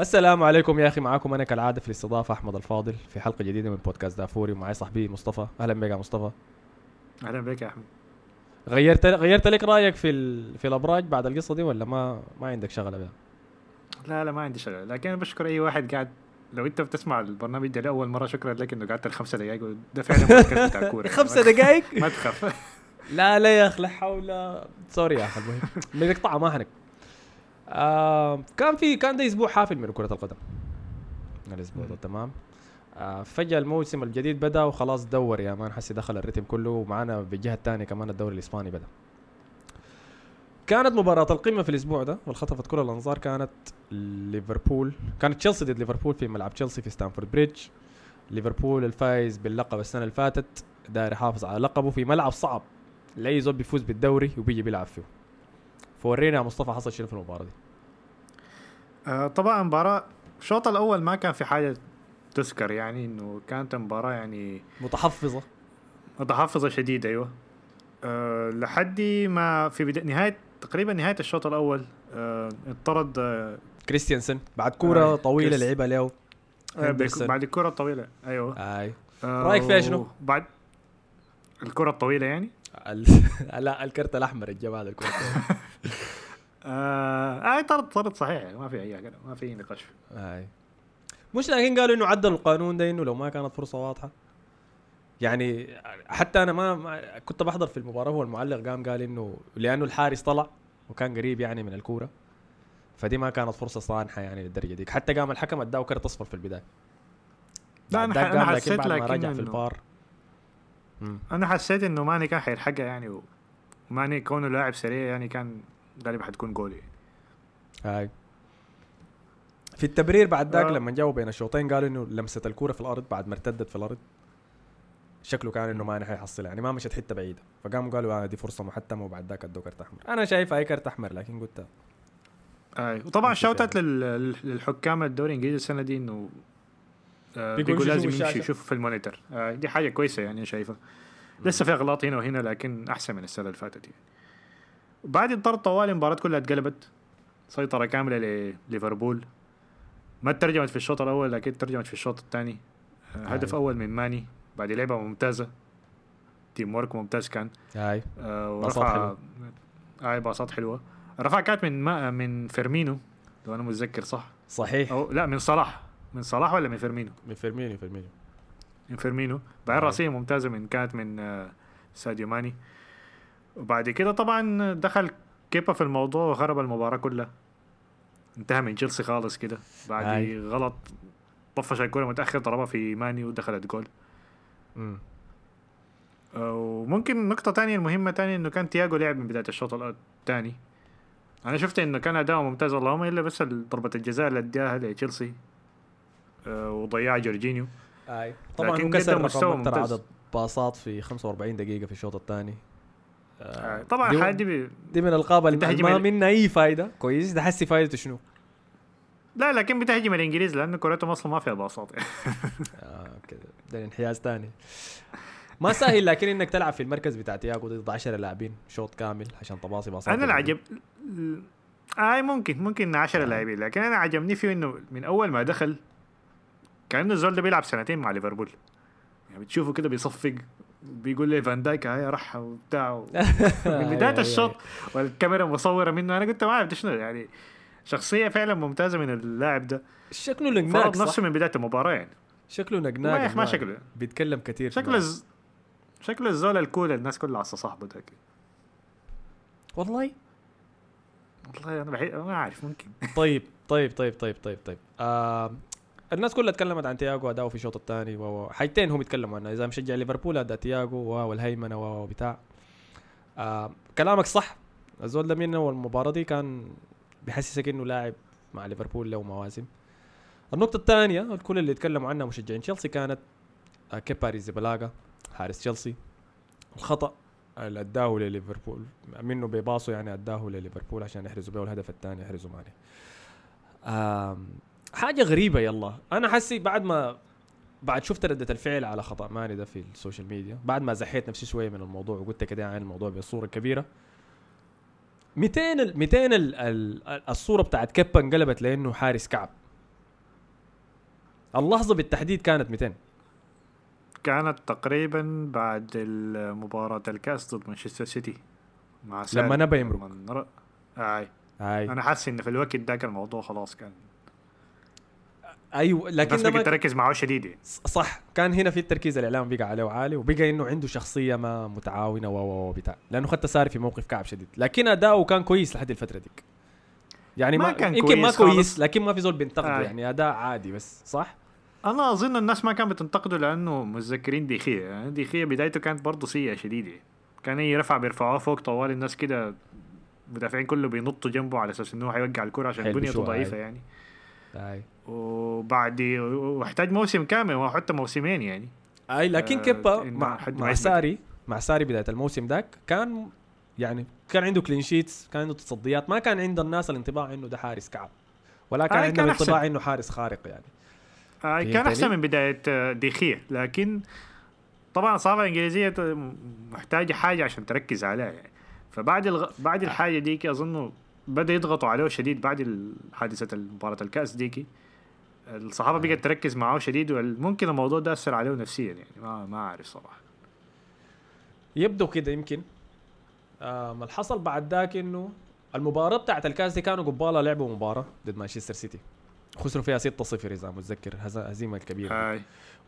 السلام عليكم يا أخي معاكم أنا كالعادة في الاستضافة أحمد الفاضل في حلقة جديدة من بودكاست دافوري. ومعي صاحبي مصطفى. أهلا بك يا مصطفى. أهلا بك يا أحمد. غيرت غيرت لك رأيك في ال... في الأبراج بعد القصة دي ولا ما ما عندك شغلة بها؟ لا لا ما عندي شغلة. لكن أنا بشكر أي واحد قاعد لو أنت بتسمع البرنامج ده لأول مرة شكرا لك إنه قعدت الخمسة دقائق وده فعلا بودكاست بتاع كورة. خمسة دقائق ما تخاف. لا لا يا أخي لا حول سوري يا أخي المهم بنقطعها ما حنك آه كان في كان ده أسبوع حافل من كرة القدم. الأسبوع ده تمام. آه فجأة الموسم الجديد بدأ وخلاص دوريات حسي دخل الريتم كله ومعنا بالجهة الثانية كمان الدوري الإسباني بدأ. كانت مباراة القمة في الأسبوع ده والخطفت كل الأنظار كانت ليفربول كانت تشيلسي ضد ليفربول في ملعب تشيلسي في ستانفورد بريدج. ليفربول الفايز باللقب السنة اللي فاتت داير يحافظ على لقبه في ملعب صعب. لأي زول بيفوز بالدوري وبيجي بيلعب فيه. فورينا يا مصطفى حصل شنو في المباراة دي؟ طبعا مباراة الشوط الأول ما كان في حاجة تذكر يعني إنه كانت مباراة يعني متحفظة. متحفظة شديد أيوه. أه لحد ما في بداية نهاية تقريبا نهاية الشوط الأول أه اطرد أه كريستيانسن. بعد كورة آه، طويلة كريس- لعبها له آه،. بعد الكره الطويلة أيوه. أي. آه، رأيك فيها شنو؟ بعد الكره الطويلة يعني. لا الكرت الأحمر الجا بعد الكره آه, آه طرد طرد صحيح يعني ما في أي ما في نقاش. فيه. اي مش لكن قالوا إنه عدلوا القانون ده إنه لو ما كانت فرصة واضحة؟ يعني حتى أنا ما, ما كنت بحضر في المباراة هو المعلق قام قال إنه لأنه الحارس طلع وكان قريب يعني من الكورة فدي ما كانت فرصة صانحة يعني للدرجة دي حتى قام الحكم أداه كرت اصفر في البداية. لا، لكن حسيت ما لكن رجع في مم. أنا حسيت إنه ماني كان حيلحقها يعني وماني كونه لاعب سريع يعني كان غالبا حتكون جول يعني. هاي في التبرير بعد ذاك آه. لما جاوا بين الشوطين قالوا إنه لمسة الكوره في الأرض بعد ما ارتدت في الأرض شكله كان إنه ما حيحصلها يعني ما مشت حتة بعيدة فقاموا قالوا آه دي فرصة محتمة وبعد ذاك ادوا كرت أحمر أنا شايف اي كرت احمر لكن قلت أي وطبعا شوتات. لل- للحكام الدوري الإنجليزي السنة دي إنه آه بيقول لازم. يمشي يشوف في ال monitor آه دي حاجة كويسة يعني شايفها لسه في اغلاط هنا وهنا لكن أحسن من السنة اللي فاتت يعني بعد الطرد طوالي المباراة كلها اتقلبت. سيطرة كاملة لليفربول ما ترجمت في الشوط الأول لكن ترجمت في الشوط الثاني. آه هدف أي. أول من ماني. بعد لعبة ممتازة. teamwork ممتاز كان. هاي. آه، باصات ورفع حلوة. اي باصات حلوة. رفع كانت من ما من فيرمينو. لو أنا متذكر صح. صحيح. أو لا من صلاح. من صلاح ولا من فيرمينو؟ من فيرمينيو فيرمينيو من فيرمينو. بعدين أي. راسيه ممتازة من كانت من آه، ساديو ماني. وبعد كده طبعا دخل كيبا في الموضوع وخرب المباراة كلها. انتهى من تشيلسي خالص كده. بعد أي. غلط. طفش الكوره متأخر ضربها في ماني ودخلت جول. مم. وممكن نقطة تانية المهمة تانية إنه كان تياجو لعب من بداية الشوط الثاني أنا شفت إنه كان اداؤه ممتاز اللهم إلا بس ضربة الجزاء اللي أداها لتشيلسي. آه، وضيعها جورجينيو. هاي. طبعا كسر مستوى ممتاز. عدد باصات في 45 دقيقة في الشوط الثاني. آه، طبعا الحاجة دي بي... دي من القاب اللي ما منها أي فايدة. كويس. ده حسي فايدته شنو؟ لا لكن بتهجم الإنجليز لأنه كورتهم أصلا ما فيها باصات. آه كده ده انحياز تاني. ما سهل لكن إنك تلعب في المركز بتاع تياجو ضد 10 لاعبين شوط كامل عشان تباصي باصات أنا اللي عجب اي ممكن ممكن 10 لاعبين لكن أنا عجبني فيه إنه من أول ما دخل كأنه الزول ده بيلعب سنتين مع ليفربول. يعني بتشوفه كده بيصفق بيقول لي فان دايك هاي راح وبتاع من بداية الشوط والكاميرا مصورة منه أنا قلت ما عرفت شنو يعني شخصية فعلا ممتازة من اللاعب ده. شكله نقناق فرض؟ نفسه من بداية المباراة يعني. شكله ما نقناق أخي ما شكله. بيتكلم كثير شكله. شكله الزول الكول الناس كلها عصا صاحبه ده والله؟ والله أنا بحي... ما عارف ممكن. طيب طيب طيب طيب طيب طيب. آه الناس كلها تكلمت عن تياجو أداؤه في الشوط الثاني و- حاجتين هم يتكلموا عنها إذا مشجع ليفربول أداء تياجو والهيمنه وبتاع آه كلامك صح. الزول ده منه والمباراه دي كان بيحسسك إنه لاعب مع ليفربول له مواسم النقطة الثانية الكل اللي يتكلموا عنها مشجعين تشيلسي كانت آه، كيبا أريزابالاغا حارس تشيلسي. الخطأ اللي أداه لليفربول منه بباصه يعني أداه لليفربول عشان يحرزوا به الهدف الثاني يحرزوا ماني آم، حاجة غريبة يلا. أنا حسي بعد ما بعد شفت ردة الفعل على خطأ ماني ده في ال social media. بعد ما زحيت نفسي شوية من الموضوع وقلت كده عن الموضوع بصورة كبيرة 200 ال 200 ال ال الصورة بتاعت كيبا انقلبت لأنه حارس كعب. اللحظة بالتحديد كانت 200 كانت تقريبا بعد مباراة الكأس ضد مانشستر سيتي. مع لما نبى يمرق. آي. آي. أنا حاسس إن في الوقت ذاك الموضوع خلاص كان أيوه لكن لما تركز معه شديد صح. كان هنا في التركيز الإعلام بقى عليه عالي وبقى إنه عنده شخصية ما متعاونة و بتاع لأنه خدت ساري في موقف كعب شديد. لكن أداؤه كان كويس لحد الفترة ديك. يعني ما, ما كان يمكن ما كويس خالص. لكن ما في زول بينتقده آه. يعني. أداء عادي بس صح؟ أنا أظن الناس ما كانت بتنتقده لأنه متذكرين ديخية. يعني ديخية بدايته كانت برضه سيئة شديدة. كان أي رفع بيرفعوه فوق طوال الناس كده المدافعين كله بينطوا جنبه على أساس إنه حيوقع الكرة عشان بنيته ضعيفة يعني. أي. وبعد واحتاج موسم كامل وحتى موسمين يعني. أي لكن آه كيبا مع, مع ساري مع ساري بداية الموسم ذاك كان يعني كان عنده كلين شيتس كان عنده تصديات ما كان عند الناس الانطباع إنه ده حارس كعب. ولا كان عندهم انطباع إنه حارس خارق يعني. آه كان أحسن من بداية آه، ديخيه. لكن طبعا الصحافه الإنجليزية محتاجة حاجة عشان تركز عليها يعني. فبعد الغ... بعد الحاجة ديك اظن بدأ يضغطوا عليه شديد بعد حادثة مباراة الكأس ديكي. الصحافة بقت تركز معاه شديد وممكن الموضوع ده اثر عليه نفسيا يعني ما ما أعرف صراحة. يبدو كده يمكن. اللي حصل بعد ذاك إنه المباراة بتاعت الكأس دي كانوا قباله لعبوا مباراة ضد مانشستر سيتي. خسروا فيها 6-0 إذا متذكر هزيمة كبيره هاي.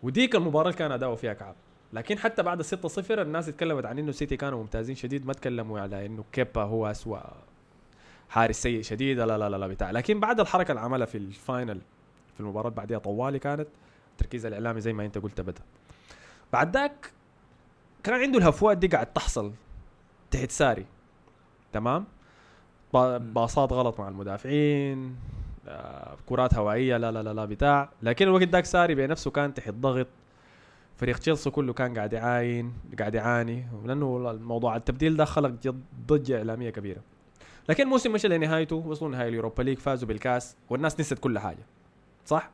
وديك المباراة كان أداؤه فيها كعب. لكن حتى بعد 6-0 الناس تكلمت عن إنه سيتي كانوا ممتازين شديد ما تكلموا على إنه كيبا هو اسوء حارس سيء شديد لا لا لا لا بتاع. لكن بعد الحركة اللي عملها في ال final في المباراة بعديها طوالي كانت التركيز الإعلامي زي ما أنت قلت بدأ. بعد ذاك كان عنده الهفوات دي قاعد تحصل تحت ساري. تمام؟ باصات غلط مع المدافعين آه، كرات هوائية لا لا لا لا بتاع. لكن الوقت ذاك ساري بنفسه كان تحت ضغط. فريق تشيلسي كله كان قاعد يعاين قاعد يعاني لأنه الموضوع التبديل ده خلق ضجة إعلامية كبيرة. لكن الموسم مشى لنهايته وصلوا نهايه اليوروبا ليج فازوا بالكاس والناس نسيت كل حاجة. صح؟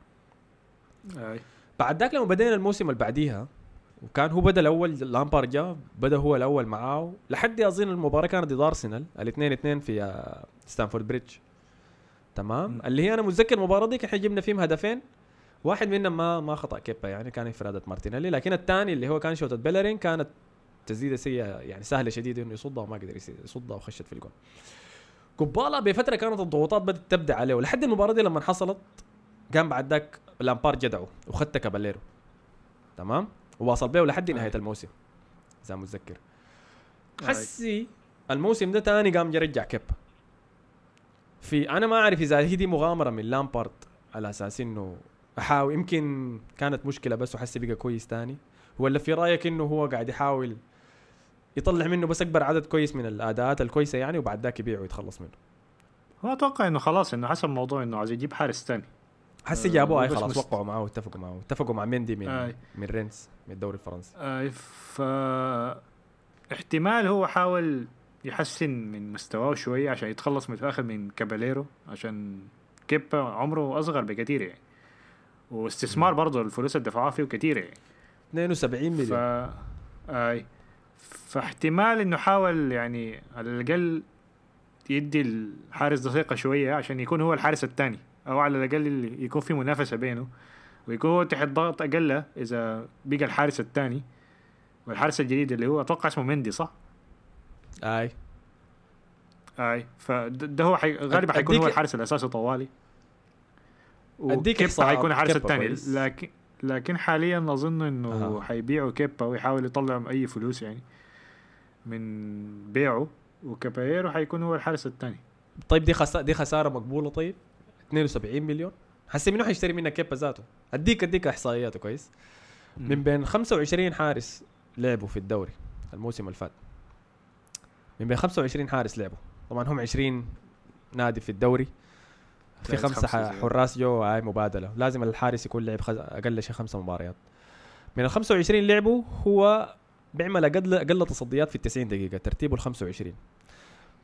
أي. بعد ذاك لما بدينا الموسم اللي بعديها وكان هو بدأ الأول لامبارد جا بدأ هو الأول معاه لحد اظن المباراة كانت ضد أرسنال الاثنين اثنين في ستانفورد بريدج تمام؟ م. اللي هي أنا متذكر المباراة دي إحنا جبنا فيهم هدفين. واحد منهم ما ما خطأ كيبا يعني كان انفراده مارتينيلي. لكن الثاني اللي هو كان شوطه بيلرين كانت تسديده سيئة يعني سهلة شديدة إنه يصدها وما قدر يصدها وخشت في الجول كوبالا بفترة كانت الضغوطات بدأت تبدأ عليه ولحد المباراة دي لما حصلت قام بعد ذاك لامبارد قعده وخت كاباليرو. تمام؟ وواصل بيه لحد نهاية الموسم اذا متذكر. حسي الموسم ده تاني قام يرجع كيبا. في أنا ما أعرف إذا هي دي مغامرة من لامبارد على أساس إنه أحاول يمكن كانت مشكلة بس وحسي بقى كويس تاني ولا في رأيك إنه هو قاعد يحاول يطلع منه بس أكبر عدد كويس من الأداءات الكويسة يعني وبعد ذاك يبيعه ويتخلص منه. هو أتوقع إنه خلاص إنه حسب موضوع إنه عايز يجيب حارس ثاني حسي جابوه اي خلاص وقعوا معاه واتفقوا معاه اتفقوا مع مندي من آي. من رينس من الدوري الفرنسي. اي ف احتمال هو حاول يحسن من مستواه شوية عشان يتخلص من الآخر من كاباليرو عشان كيبا عمره أصغر بكثير يعني. واستثمار برضه الفلوس اللي دفعوها فيه كثيره يعني. 72 مليون. ف... أي. فاحتمال إنه حاول يعني على الأقل يدي الحارس دقيقة شوية عشان يكون هو الحارس الثاني أو على الأقل يكون في منافسة بينه ويكون هو تحت ضغط أقل إذا بقى الحارس الثاني والحارس الجديد اللي هو أتوقع اسمه مندي صح؟ أي. أي. فده هو حي... غالبا حيكون هو الحارس الأساسي طوالي. أديك حيكون الحارس الثاني. لكن لكن حاليا أظن إنه أه. حيبيعوا كيبا ويحاول يطلع أي فلوس يعني. من بيعه وكابايرو حيكون هو الحارس الثاني طيب دي خسارة دي خسارة مقبولة طيب؟ 72 مليون. حسي منو حيشتري منك كيبا ذاته؟ اديك اديك إحصائياته كويس. من بين 25 حارس لعبوا في الدوري الموسم اللي فات من بين 25 حارس لعبوا. طبعا هم 20 نادي في الدوري. في خمسة حراس جو هاي مبادلة. لازم الحارس يكون لعب أقل شيء خمسة مباريات. من ال 25 لعبوا هو بيعمل أقل أقل تصديات في ال 90 دقيقة ترتيبه ال 25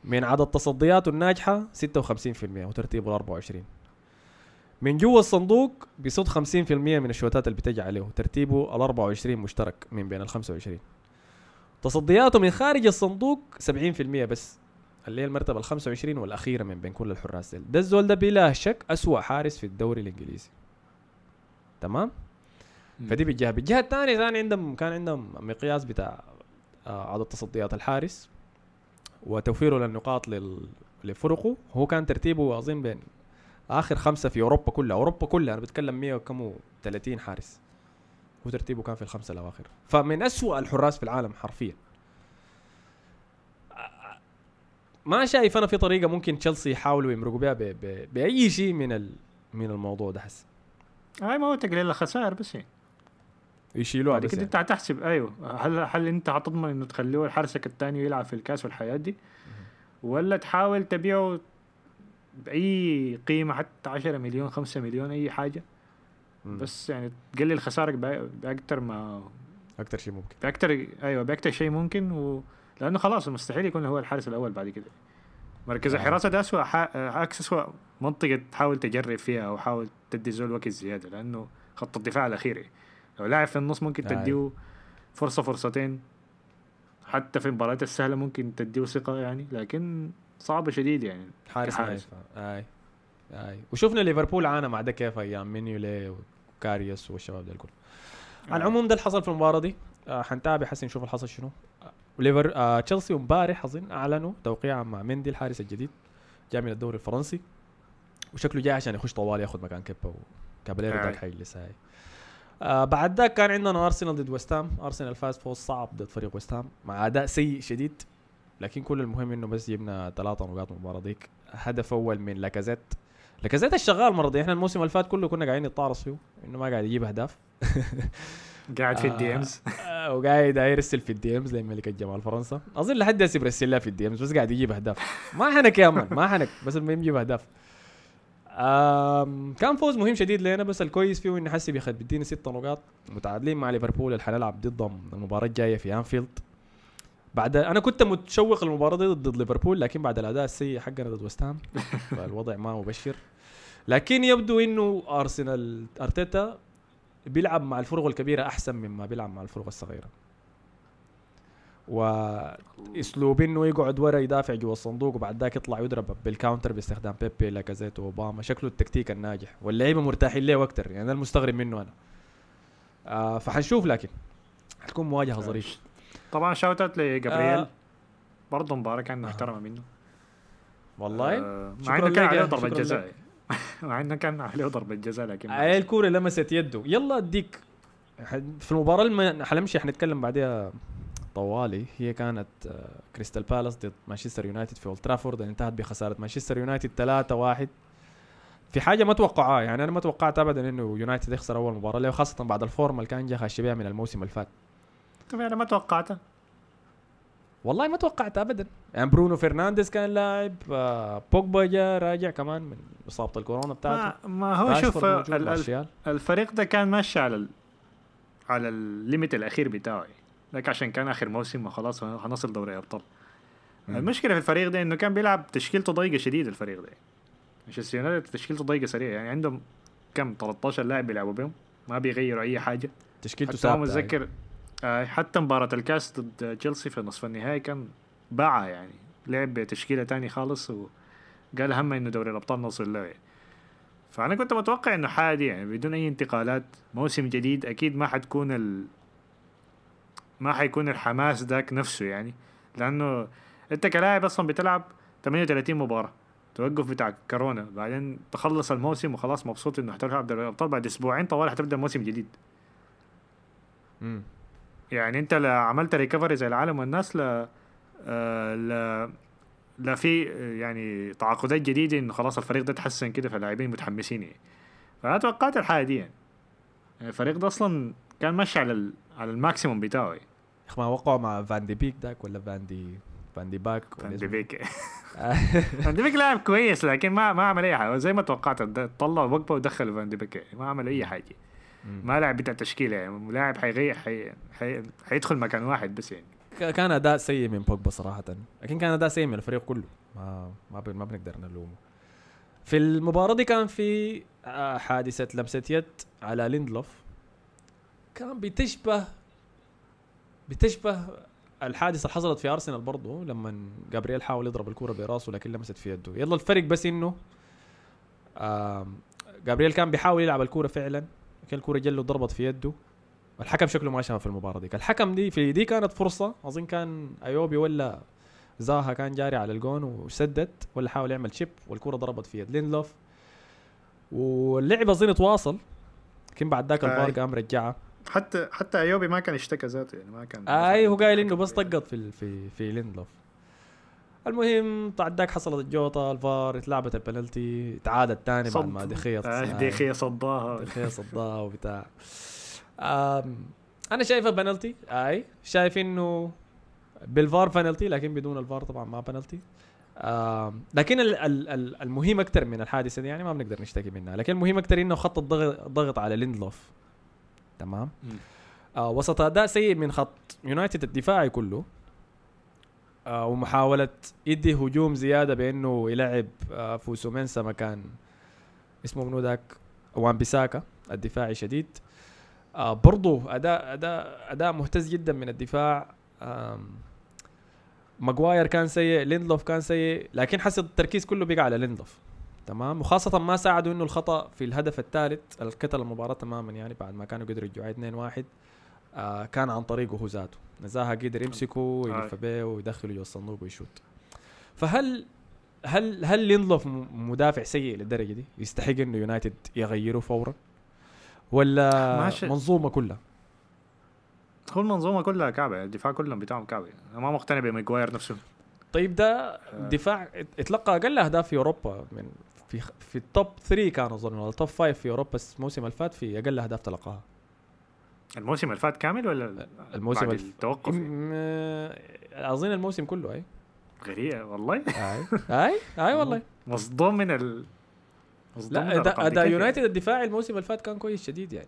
من عدد تصدياته الناجحة 56% وترتيبه ال 24 من جوا الصندوق بيصد 50% من الشوتات اللي بتجي عليه ترتيبه ال 24 مشترك من بين ال 25 تصدياته من خارج الصندوق 70% بس اللي هي المرتبة ال 25 والأخيرة من بين كل الحراس دي ده الزول ده بلا شك أسوأ حارس في الدوري الإنجليزي. تمام؟ فدي بالجهه بالجهه الثانية ثاني عندهم كان عندهم مقياس بتاع آه، عدد تصديات الحارس وتوفيره للنقاط لل... لفرقه. هو كان ترتيبه اظن بين آخر خمسة في أوروبا كلها. أوروبا كلها أنا بتكلم 100 وكم 30 حارس. هو ترتيبه كان في الخمسة الأواخر. فمن أسوأ الحراس في العالم حرفيا. ما شايف أنا في طريقة ممكن تشيلسي يحاولوا يمرقوا بها ب... ب... بأي شيء من ال... من الموضوع ده حس. هاي ما هو تقليل الخسائر بس يعني يشيلوها بعد بس كده يعني. انت هتحسب أيوه هل هل أنت هتضمن إنه تخليه حارسك الثاني يلعب في الكاس والحياة دي ولا تحاول تبيعه بأي قيمة حتى 10 مليون 5 مليون أي حاجة مم. بس يعني تقلل خسارك باكثر ما أكثر شيء ممكن باكثر أيوه باكثر شيء ممكن و... لأنه خلاص مستحيل يكون هو الحارس الأول بعد كده مركز آه. الحراسة ده اسوء اسوء منطقة تحاول تجرب فيها أو حاول تدي زول وقت زيادة لأنه خط الدفاع الأخير يعني. لو لاعب في النص ممكن آه. تديه فرصة فرصتين. حتى في المباريات السهلة ممكن تديه ثقة يعني لكن صعبه شديد يعني. حارس. نايف أي أي. وشفنا ليفربول عانى مع ده كيف أيام مينيولي وكاريوس والشباب ده الكل. على العموم ده اللي حصل في المباراة دي. آه حنتابع حسي نشوف اللي حصل شنو. وليفر آه تشيلسي امبارح اظن أعلنوا توقيعا مع مندي الحارس الجديد جاي من الدوري الفرنسي. وشكله جاي عشان يخش طوال ياخذ مكان كيبا وكاباليرو. ذاك حيجلس هاي آه بعد ذاك كان عندنا ارسنال ضد ويست هام ارسنال فاز فوز صعب ضد فريق ويست هام مع أداء سيء شديد. لكن كل المهم إنه بس جبنا ثلاثة نقاط من المباراة ديك هدف أول من لاكازيت. لاكازيت الشغال المره دي إحنا الموسم اللي فات كله كنا قاعدين نتطارص فيه. إنه ما قاعد يجيب أهداف. قاعد في آه. ال DMs آه، وقاعد يرسل في ال DMs زي ملك الجمال فرنسا. أظن لحد هسه برسل لها في ال DMs بس قاعد يجيب أهداف. ما حنك يا man ما حنك بس المهم يجيب أهداف. كان فوز مهم شديد لنا بس الكويس فيه انه حسي بياخد بيدينا ستة نقاط متعادلين مع ليفربول اللي حنلعب ضدهم المباراة الجاية في أنفيلد. بعد أنا كنت متشوق للمباراة دي ضد ليفربول لكن بعد الأداء السيء حقنا ضد ويست هام فالوضع ما مبشر. لكن يبدو إنه أرسنال أرتيتا بيلعب مع الفرق الكبيرة أحسن مما بيلعب مع الفرق الصغيرة. واسلوب انه يقعد ورا يدافع جوا الصندوق وبعد ذاك يطلع يضرب بال counter باستخدام بيبي لاكازيت واوباما شكله التكتيك الناجح. واللعيبة مرتاحين له أكثر يعني أنا المستغرب منه أنا. آه فحنشوف لكن حتكون مواجهة ظريفة. طبعا shout out لجابرييل. آه. برضه مباراة كان آه. محترمة منه. والله. آه، مع إنه كان عليه يا- ضربة جزاء. مع إنه كان عليه ضربة جزاء لكن هاي الكوره لمست يده. يلا أديك. في المباراة اللي حنمشي حنتكلم بعدها طوالي. هي كانت آه، كريستال بالاس ضد مانشستر يونايتد في اولد ترافورد انتهت بخسارة مانشستر يونايتد 3-1 في حاجة ما توقعها يعني أنا ما توقعت ابدا إنه يونايتد يخسر أول مباراة له خاصه بعد الفورمه اللي كان جا خش بيها من الموسم اللي فات. طب أنا ما توقعته؟ والله ما توقعت ابدا. يعني برونو فرنانديز كان لاعب آه، بوجبا جا راجع كمان من إصابة الكورونا بتاعته. ما, ما هو شوف. الفريق ده كان ماشي على ال... على ال limit الأخير بتاعه. لك عشان كان آخر موسم وخلاص هنصل دوري أبطال. المشكلة في الفريق ده إنه كان بيلعب تشكيلته ضيقة شديد الفريق ده مانشستر يونايتد تشكيلته ضيقة سريع يعني عندهم كم 13 لاعب بيلعبوا بهم ما بيغيروا أي حاجة تشكيلته حتى يعني. متذكر آه حتى مباراة الكاس ضد تشيلسي في نصف النهائي كان باعة يعني لعب بتشكيلة تاني خالص وقال هم إنه دوري الأبطال نوصل له يعني. فأنا كنت متوقع إنه حادي يعني بدون أي انتقالات موسم جديد أكيد ما حتكون ما حيكون الحماس ذاك نفسه يعني. لأنه أنت كلاعب أصلا بتلعب 38 مباراة توقف بتاع كورونا. بعدين تخلص الموسم وخلاص مبسوط إنه حتلعب دوري الأبطال. بعد أسبوعين طوال حتبدأ موسم جديد. مم. يعني أنت لا عملت ريكفري زي العالم والناس لا آه لا لا في يعني تعاقدات جديدة انه خلاص الفريق ده تحسن كده فاللاعبين متحمسين يعني. فانا توقعت الحاجة دي يعني. يعني الفريق ده أصلا كان ماشي على. على ال maximum بتاعه يعني. ما وقعوا مع فان دي بيك ذاك ولا فان دي فان دي باك فان اسمه؟ بيك. فان بيك لاعب كويس لكن ما ما عمل أي حاجة. زي ما توقعت طلع وقفه ودخل فان بيك. يعني ما عمل أي حاجة. ما لاعب بتاع تشكيلة. يعني لاعب حيغير حي... حي... حيدخل مكان واحد بس يعني. كان أداء سيء من بوجبا صراحة. لكن كان أداء سيء من الفريق كله. ما ما, ب... ما بنقدر نلومه. في المباراة دي كان في آه، حادثة لمسة يد على ليندلوف. كان بتشبه بتشبه الحادثة اللي حصلت في أرسنال برضه لما جابرييل حاول يضرب الكوره براسه لكن لمست في يده. يلا الفرق بس إنه جابرييل كان بيحاول يلعب الكوره فعلا كان الكوره جله ضربت في يده. الحكم شكله ما شافها في المباراة دي. الحكم دي في دي كانت فرصة أظن كان أيوبي ولا زاها كان جاري على الجون وسدد ولا حاول يعمل chip والكوره ضربت في يد. لينلوف. واللعب أظن تواصل لكن بعد ذاك الفار. قام رجعها حتى حتى أيو ما كان اشتكى ذاته يعني ما كان اي هو قايل إنه بس طقت في في في ليندلوف. المهم بعد ذاك حصلت الجوطه الفار اتلعبت البنالتي تعادت تاني بعد ما دي خيا آه دي خيا صداها. دي خيا صدها وبتاع. أنا شايفها بنالتي آي شايف إنه بالفار بنالتي لكن بدون الفار طبعا ما بنالتي. لكن ال- ال- ال- المهم أكثر من الحادثة دي يعني ما بنقدر نشتكي منها. لكن المهم أكثر إنه خطت الضغط ضغط على ليندلوف. تمام. آه وسط أداء سيء من خط يونايتد الدفاعي كله. آه ومحاولة يدي هجوم زيادة بأنه يلعب آه فوسو منسا مكان اسمه منو ذاك؟ وان بيساكا الدفاعي شديد. آه برضو أداء أداء أداء مهتز جدا من الدفاع. آم، ماجواير كان سيء ليندلوف كان سيء لكن حس التركيز كله بقى على ليندلوف. تمام؟ وخاصة ما ساعدوا إنه الخطأ في الهدف الثالث القتل المباراة تماما يعني بعد ما كانوا قدروا يرجعوا 2 1 آه كان عن طريقه هو ذاته. ان زاها قدر يمسكه ويلف آه. بيه ويدخله جوا الصندوق ويشوت. فهل هل هل م- مدافع سيء للدرجة دي؟ يستحق إنه يونايتد يغيره فورا؟ ولا. منظومة كلها؟ هو المنظومة كلها كعبة الدفاع كلهم بتاعهم كعبة. أنا ما مقتنع بماجواير نفسه طيب ده دفاع ات- اتلقى أقل أهداف في أوروبا من في في ال top 3 كان أظن ولا ال top 5 في أوروبا الموسم اللي فات في أقل أهداف تلقاها. الموسم اللي فات كامل ولا الموسم بعد الف- التوقف؟ م- أظن الموسم كله أي. غريبة والله. أي أي أي والله. مصدوم من ال مصدوم لا اداء كيف يونايتد الدفاعي الموسم اللي فات كان كويس شديد يعني؟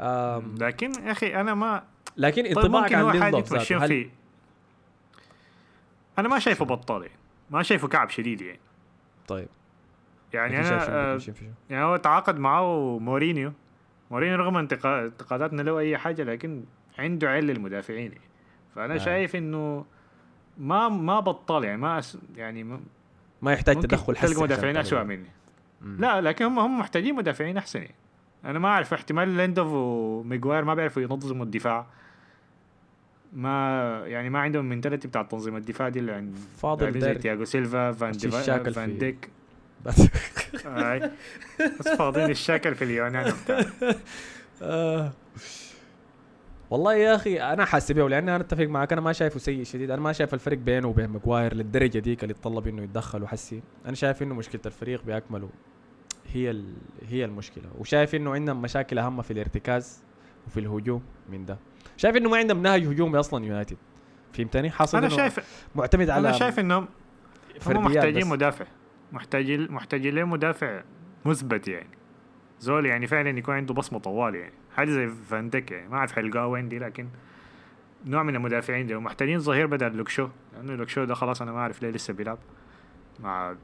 آم لكن يا أخي أنا ما لكن طيب انطباعك عن ذاته. هل أنا ما شايفه بطال يعني. ما شايفه كعب شديد يعني. طيب يعني أنا آه،؟ يعني هو تعاقد معاه مورينيو مورينيو رغم انتقا- انتقاداتنا له أي حاجة لكن عنده عين للمدافعين يعني. فأنا آه. شايف إنه ما ما بطال يعني ما أس يعني ما ما يحتاج تدخل حسي تلقى مدافعين اسوء. مني مم. لا لكن هم هم محتاجين مدافعين أحسن يعني أنا ما أعرف احتمال ليندلوف وميغواير ما بيعرفوا ينظموا الدفاع ما يعني ما عندهم mentality بتاع تنظيم الدفاع دي اللي عند فاضل زي تياجو سيلفا فان ديفا فان ديك. بس. فاضيين الشكل في اليونان آه. والله يا أخي أنا حاسس بيه لأن أنا أتفق معك أنا ما شايفه سيء شديد. أنا ما شايف الفرق بينه وبين ماجواير للدرجة ديك اللي يتطلب إنه يتدخل وحسي أنا شايف إنه مشكلة الفريق باكمله هي. هي المشكلة. وشايف إنه عندنا مشاكل أهم في الارتكاز. وفي الهجوم. من ده؟ شايف إنه ما عندهم نهج هجومي أصلا يونايتد. فهمتني؟ حاصل أنا شايف معتمد على أنا شايف انهم هم محتاجين. مدافع. محتاجين محتاجين له مدافع مثبت يعني. زول يعني فعلا يكون عنده بصمة طوال يعني. حاجة زي فان ديك يعني. ما أعرف حيلقاه وين دي لكن نوع من المدافعين دي. ومحتاجين ظهير بدل لوك شو. لأنه لوك شو ده خلاص أنا ما أعرف ليه لسه بيلعب مع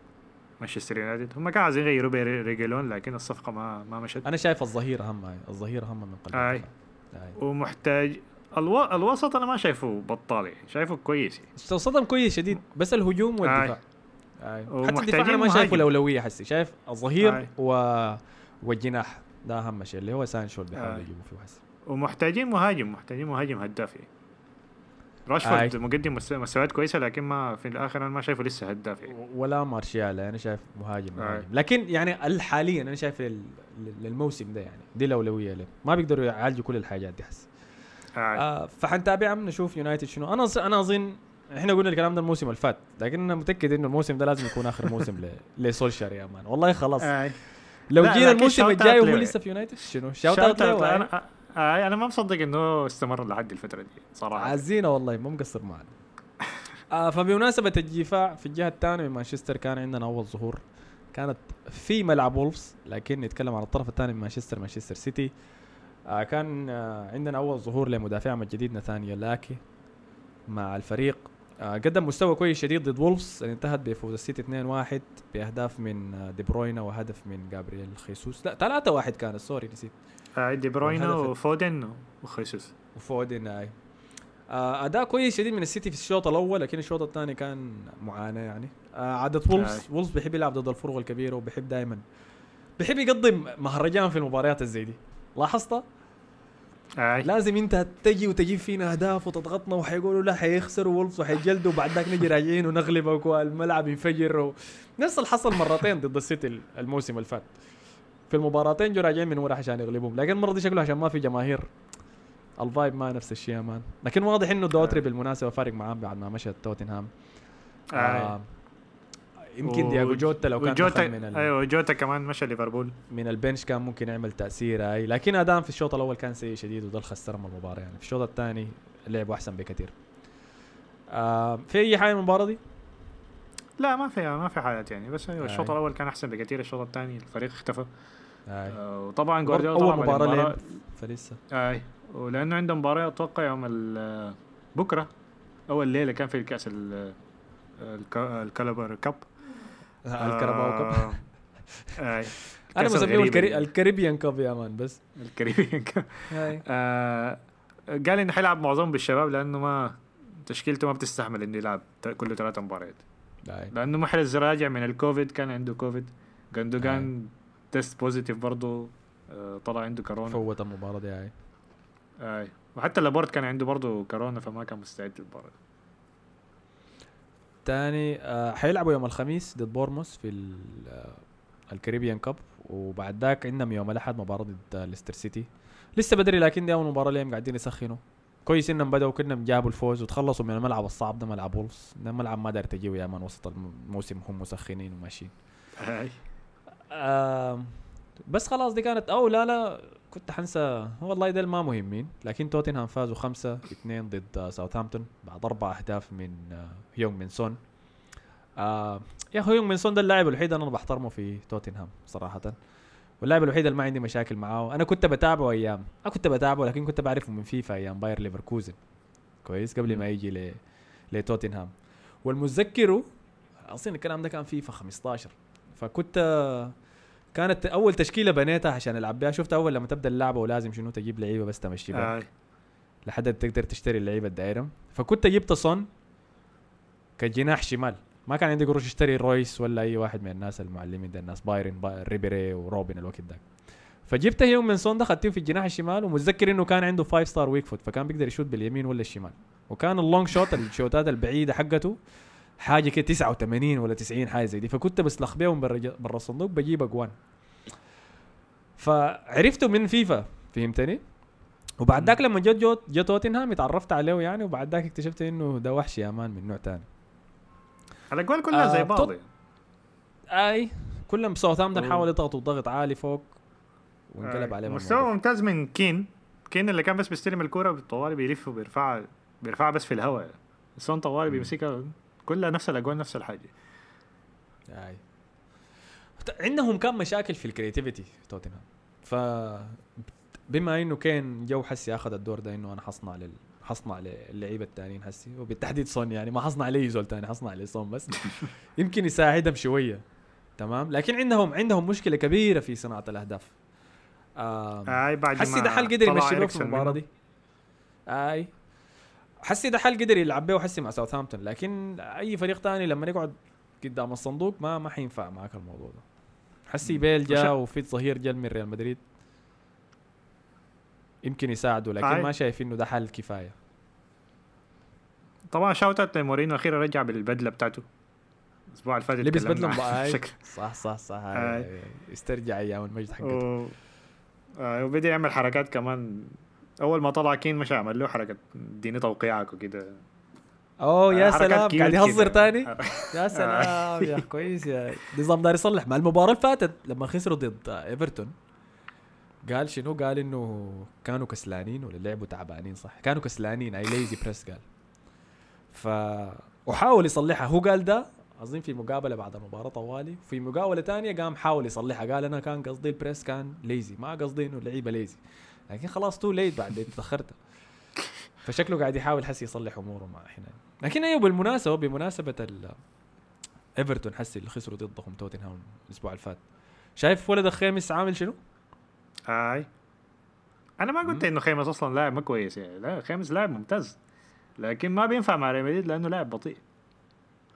مانشستر يونايتد هم كانوا عايزين يغيروا بريجيلون لكن الصفقة ما ما مشت أنا شايف الظهير اهم هاي. الظهير اهم من قلب آي. ومحتاج ألو... الوسط أنا ما شايفه بطال يعني شايفه كويس يعني. صدم كويس شديد بس الهجوم والدفاع آي. حتى الدفاع أنا ما شايفه. الأولوية حسي شايف الظهير. و... والجناح ده أهم شيء اللي هو سانشو اللي بيحاولوا آي. يجيبوا فيه حسي ومحتاجين مهاجم محتاجين مهاجم هداف يعني راشفورد آي. مقدم مس- مستويات كويسة لكن ما في الآخر أنا ما شايفه لسه هداف يعني ولا مارشيال أنا شايف مهاجم آي. مهاجم لكن يعني حاليا أنا شايف لل... للموسم ده يعني دي الأولوية له ما بيقدروا يعالجوا كل الحاجات دي حسي آه. آه فحنتابعهم نشوف يونايتد شنو أنا أنا أظن إحنا قلنا الكلام ده الموسم اللي فات لكن أنا متأكد إنه الموسم ده لازم يكون آخر موسم. لسولشار يا man والله خلاص آه. لو جينا الموسم الجاي وهو. لسه في يونايتد شنو shout out أنا آه. أنا ما مصدق إنه استمر لحد الفترة دي صراحة. عزينا والله مو مقصر معنا آه فبمناسبة الدفاع في الجهة الثانية من مانشستر كان عندنا أول ظهور. كانت في ملعب وولفز لكن نتكلم عن الطرف الثاني من مانشستر مانشستر سيتي. آه كان آه عندنا أول ظهور لمدافعهم الجديد نيثان أكي مع الفريق. آه قدم مستوى كويس شديد ضد وولفز انتهت بفوز السيتي 2-1 بأهداف من آه، دي بروينا وهدف من جابرييل خيسوس. لا 3-1 كانت sorry نسيت. آه. دي بروينا وفودن وخيسوس. وفودن هاي آه أداء كويس شديد من السيتي في الشوط الأول لكن الشوط الثاني كان معاناة يعني. آه عادة وولفز. وولفز بيحب يلعب ضد الفرق الكبيرة وبيحب دائما بيحب يقدم مهرجان في المباريات الزي دي. لاحظت آي. لازم انت تجي وتجيب فينا أهداف وتضغطنا وحيقولوا لا حيخسروا وولفز وحيجلدوا وبعد ذاك نجي راجعين ونغلبك والملعب ينفجر و... نفس اللي حصل مرتين ضد السيتي الموسم اللي فات. في المباراتين جو راجعين من ورا عشان يغلبوهم. لكن المرة دي شكله عشان ما في جماهير ال vibe ما نفس الشيء يا man. لكن واضح إنه دوهرتي بالمناسبة فارق معاه بعد ما مشى توتنهام. آه. آه يمكن دياغو جوتا لو كان وجوتا دخل من ال... أيوه جوتا كمان مشى ليفربول. من البنش كان ممكن يعمل تأثير هاي لكن أدام في الشوط الأول كان سيء شديد وده اللي خسرهم المباراة يعني. في الشوط الثاني لعبوا أحسن بكثير. آه في أي حاجة من المباراة دي؟ لا ما في ما في حاجات يعني. بس أيوه الشوط آي. الأول كان أحسن بكثير. الشوط الثاني الفريق اختفى. آه، وطبعا جوارديولا أول مباراة المباراة- فلسه. أي. ولأنه عندهم مباراة أتوقع يوم ال- بكرة. أول ليلة كان في الكأس ال- الك- ال Carabao Cup. ال Carabao Cup. آه، أي. أنا الغريبة الكري... دي. ال Caribbean Cup يا man بس. ال Caribbean Cup. آه، قال إنه حيلعب معظمهم بالشباب لأنه ما تشكيلته ما بتستحمل إنه يلعب كل ثلاث مباريات. لأنه محرز راجع من الكوفيد كان عنده كوفيد. جندوجان test positive برضه آه، طلع عنده كورونا. فوت المباراة دي هاي آي. وحتى لابورت كان عنده برضه كورونا فما كان مستعد للمباراة. تاني آه حيلعبوا يوم الخميس ضد بورنموث في آه، ال Caribbean Cup. وبعد ذاك عندهم يوم الأحد مباراة ضد ليستر سيتي. لسه بدري لكن دي أول مباراة لهم قاعدين يسخنوا. كويس إنهم بدأوا كانهم جابوا الفوز وتخلصوا من الملعب الصعب ده ملعب وولفز. ده ملعب ما دار تجيه يا man وسط الموسم هم مسخنين وماشيين. آم، بس خلاص دي كانت أو لا لا كنت حنسى والله ده ما مهمين لكن توتنهام فازوا خمسة اثنين ضد آه، ساوثهامبتون بعد أربع أهداف من آه، هيونغ من سون. آه يا أخي هيونغ من سون ده اللاعب الوحيد أنا بحترمه في توتنهام صراحة. واللاعب الوحيد اللي ما عندي مشاكل معاه. أنا كنت بتابعه أيام أنا كنت بتابعه لكن كنت بعرفه من فيفا أيام باير ليفركوزن. كويس؟ قبل ما يجي ل لتوتنهام. والمتذكره أصلا الكلام ده كان فيفا 15 فكنت كانت أول تشكيلة بنيتها عشان ألعب بها شفت أول لما تبدأ اللعبة ولازم شنو تجيب لعيبة بس تمشي بها اي لحد تقدر تشتري اللعيبة الدايرم فكنت جبت صن كجناح شمال. ما كان عندي قروش أشتري رويس ولا أي واحد من الناس المعلمين ده الناس بايرن با ريبيري وروبن الوقت ده. فجبت هيونغ من سون ده ختيته في الجناح الشمال ومتذكر إنه كان عنده 5 star weak foot فكان بيقدر يشوت باليمين ولا الشمال. وكان ال long shot الشوتات البعيدة حقته حاجة كده 89 ولا 90 حاجة زي دي فكنت بسلخ بيهم برا برا الصندوق بجيب أجوان فعرفته من فيفا فهمتني؟ وبعد ذاك لما جت جت توتنهام اتعرفت عليه يعني وبعد ذاك اكتشفت إنه ده وحش يا man من نوع تاني الاجوال كلها آه، زي بعض يعني. أي كلهم ساوثهامبتون. حاول يضغطوا ضغط عالي فوق وانقلب آه، عليهم مستوى الموضوع. ممتاز من كين كين اللي كان بس بيستلم الكرة بالطوالي بيلف وبيرفعها بيرفعها بس في الهواء سون طوالي. بيمسكها كلها نفس الاجوال نفس الحاجة. أي. عندهم كان مشاكل في ال creativity في توتنهام. ف بما إنه كان جو حسي أخذ الدور ده إنه أنا حصنع لل حصنع للعيبة الثانيين حسي وبالتحديد سون يعني ما حصنع لي زول ثاني حصنع لسون بس. يمكن يساعدهم شوية. تمام؟ لكن عندهم عندهم مشكلة كبيرة في صناعة الأهداف. أي بعد حسي ده حل قدر يمشي في المباراة. دي؟ أي. حسي ده حل قدر يلعب به وحسي مع ساوثهامبتون لكن أي فريق تاني لما يقعد قدام الصندوق ما ما حينفع معك الموضوع ده حسي. بيل جا وفي ظهير جا من ريال مدريد يمكن يساعده لكن أي. ما شايف إنه ده حل كفاية طبعا shout out لمورينو أخيرا رجع بالبدلة بتاعته الأسبوع اللي فات لبس بدلة شكل صح صح صح. استرجع أيام المجد حقته. آه، وبدأ يعمل حركات كمان أول ما طلع كين مش عمل له حركة اديني توقيعك وكده. أوه يا سلام. قاعد يهزر. تاني؟ يا سلام يا كويس يا. نظام دار يصلح. مع المباراة اللي فاتت لما خسروا ضد إيفرتون قال شنو؟ قال إنه كانوا كسلانين ولا لعبوا تعبانين صح؟ كانوا كسلانين اي ليزي بريس قال. ف وحاول يصلحها. هو قال ده اظن في مقابلة بعد المباراه طوالي. في مقابله تانية قام حاول يصلحها. قال أنا كان قصدي ال press كان lazy ما قصدي إنه اللعيبة lazy لكن خلاص too late بعد تأخرت. فشكله قاعد يحاول حسي يصلح أموره مع هنا لكن أيوه بالمناسبة بمناسبة ايفرتون حسي اللي خسروا ضدهم توتنهام الأسبوع اللي فات. شايف ولد خاميس عامل شنو؟ آي. أنا ما قلت. إنه خيمس أصلا لاعب ما كويس يعني. لا خيمس لاعب ممتاز. لكن ما بينفع مع ريال مدريد لأنه لاعب بطيء.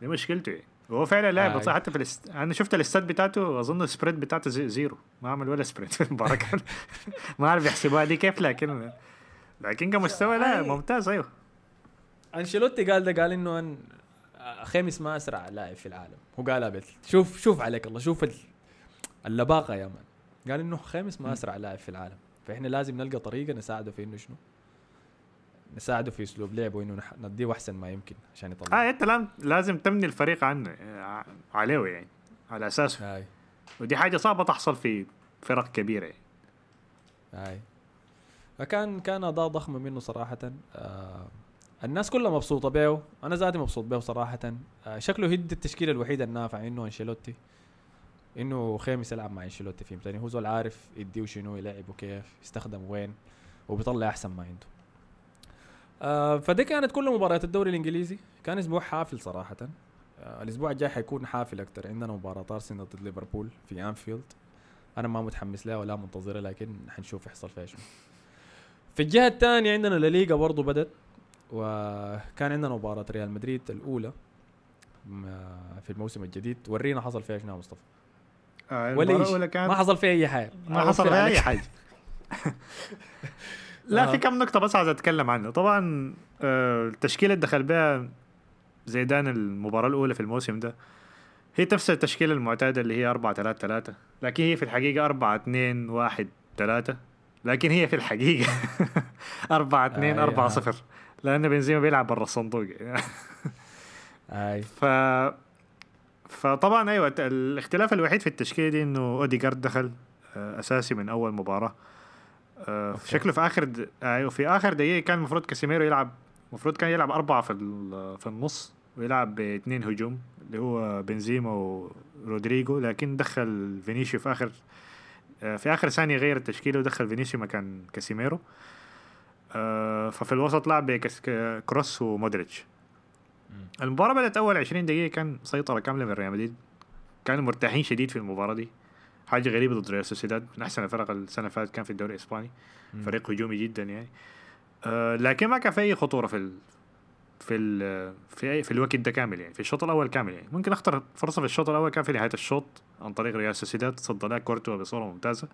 دي مشكلته يعني. هو فعلا لاعب آه. حتى في الاست... أنا شفت ال stats بتاعته أظن ال sprint بتاعته زي zero. ما عمل ولا sprint في المباراه ما اعرف يحسبوها دي كيف لكن لكن كمستوى لا. ممتاز أيوه. أنشيلوتي قال ده قال إنه أن خيمس ما أسرع لاعب في العالم. هو قالها بس شوف شوف عليك الله شوف ال- اللباقة يا مان. قال إنه خيمس ما أسرع لاعب في العالم. فإحنا لازم نلقى طريقة نساعده في إنه شنو؟ نساعده في أسلوب لعبه وإنه نح- نديه أحسن ما يمكن عشان يطلع آه أنت لازم لازم تبني الفريق عنه عليه يعني على أساسه. هاي. ودي حاجة صعبة تحصل في فرق كبيرة. يعني. هاي. فكان كان أداء ضخم منه صراحة. آه الناس كلها مبسوطة به. أنا ذاتي مبسوط به صراحة. آه شكله هي دي التشكيلة الوحيدة النافعة إنه أنشيلوتي. إنه خيمس يلعب مع أنشيلوتي فهمت يعني هو زول عارف يديه شنو يلعبه كيف يستخدم وين وبيطلع أحسن ما عنده. آه فدي كانت كل مباريات الدوري الإنجليزي. كان أسبوع حافل صراحة. آه الأسبوع الجاي حيكون حافل أكثر عندنا مباراة ارسنال ضد ليفربول في انفيلد أنا ما متحمس لها ولا منتظرها لكن حنشوف يحصل فيها شنو. في الجهة الثانية عندنا الليغا برضو بدت وكان عندنا مباراة ريال مدريد الأولى في الموسم الجديد. ورينا حصل فيها شنو يا مصطفى؟ آه ولا الأولى كانت ما حصل فيها أي حاجة. ما حصل فيها. أي حاجة. لا آه. في كم نقطة بس عايز أتكلم عنه. طبعا آه، التشكيلة اللي دخل بها زيدان المباراة الأولى في الموسم ده هي نفس التشكيلة المعتادة اللي هي 4 3 3 لكن هي في الحقيقة 4 2 1 3 لكن هي في الحقيقة 4 2 آه، 4 آه. 0 لأن بنزيما بيلعب برا الصندوق. اي ف فطبعا أيوه الاختلاف الوحيد في التشكيلة دي إنه أوديجارد دخل آه، أساسي من أول مباراة. آه، أوكي. شكله في آخر د... أيوه في آخر دقيقة كان المفروض كاسيميرو يلعب المفروض كان يلعب أربعة في ال- في النص ويلعب باثنين هجوم اللي هو بنزيما ورودريجو لكن دخل فينيسيو في آخر آه، في آخر ثانية غير التشكيله ودخل فينيسيو مكان كاسيميرو. آه، ففي الوسط لعب كروس ومودريتش. المباراة بدأت أول 20 دقيقة كان سيطرة كاملة من ريال مدريد. كانوا مرتاحين شديد في المباراة دي. حاجة غريبة ضد ريال سوسيداد. من أحسن الفرق السنة اللي فاتت كان في الدوري الإسباني. مم. فريق هجومي جدا يعني. آه لكن ما كان في أي خطورة في ال في ال في أي في الوقت ده كامل يعني. في الشوط الأول كامل يعني. ممكن أخطر فرصة في الشوط الأول كان في نهاية الشوط عن طريق ريال سوسيداد. صد لها كورتوا بصورة ممتازة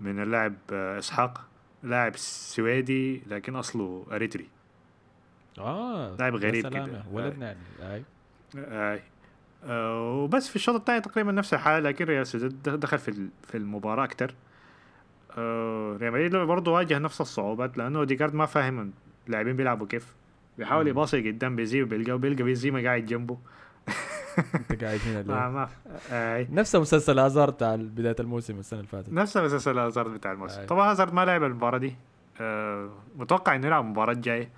من اللاعب آه إسحاق لاعب سويدي لكن أصله أريتري. آه لاعب غريب كده. ولدنا يعني أي. اي آه وبس في الشوط الثاني تقريبا نفس الحالة لكن ريال سوسيداد دخل في في المباراة أكثر آه ريال مدريد برضه واجه نفس الصعوبات لأنه اوديجارد ما فاهم اللاعبين بيلعبوا كيف. بيحاول. يباصي قدام بيزيما بيلقى بيلقى بيزيما قاعد جنبه. أنت قاعد هنا ما ليه؟ ما أي. نفس مسلسل ازار بتاع بداية الموسم السنة اللي فاتت. نفس مسلسل هازارد بتاع الموسم. طبعا هازارد ما لعب المباراة دي. آه متوقع إنه يلعب المباراة الجاية.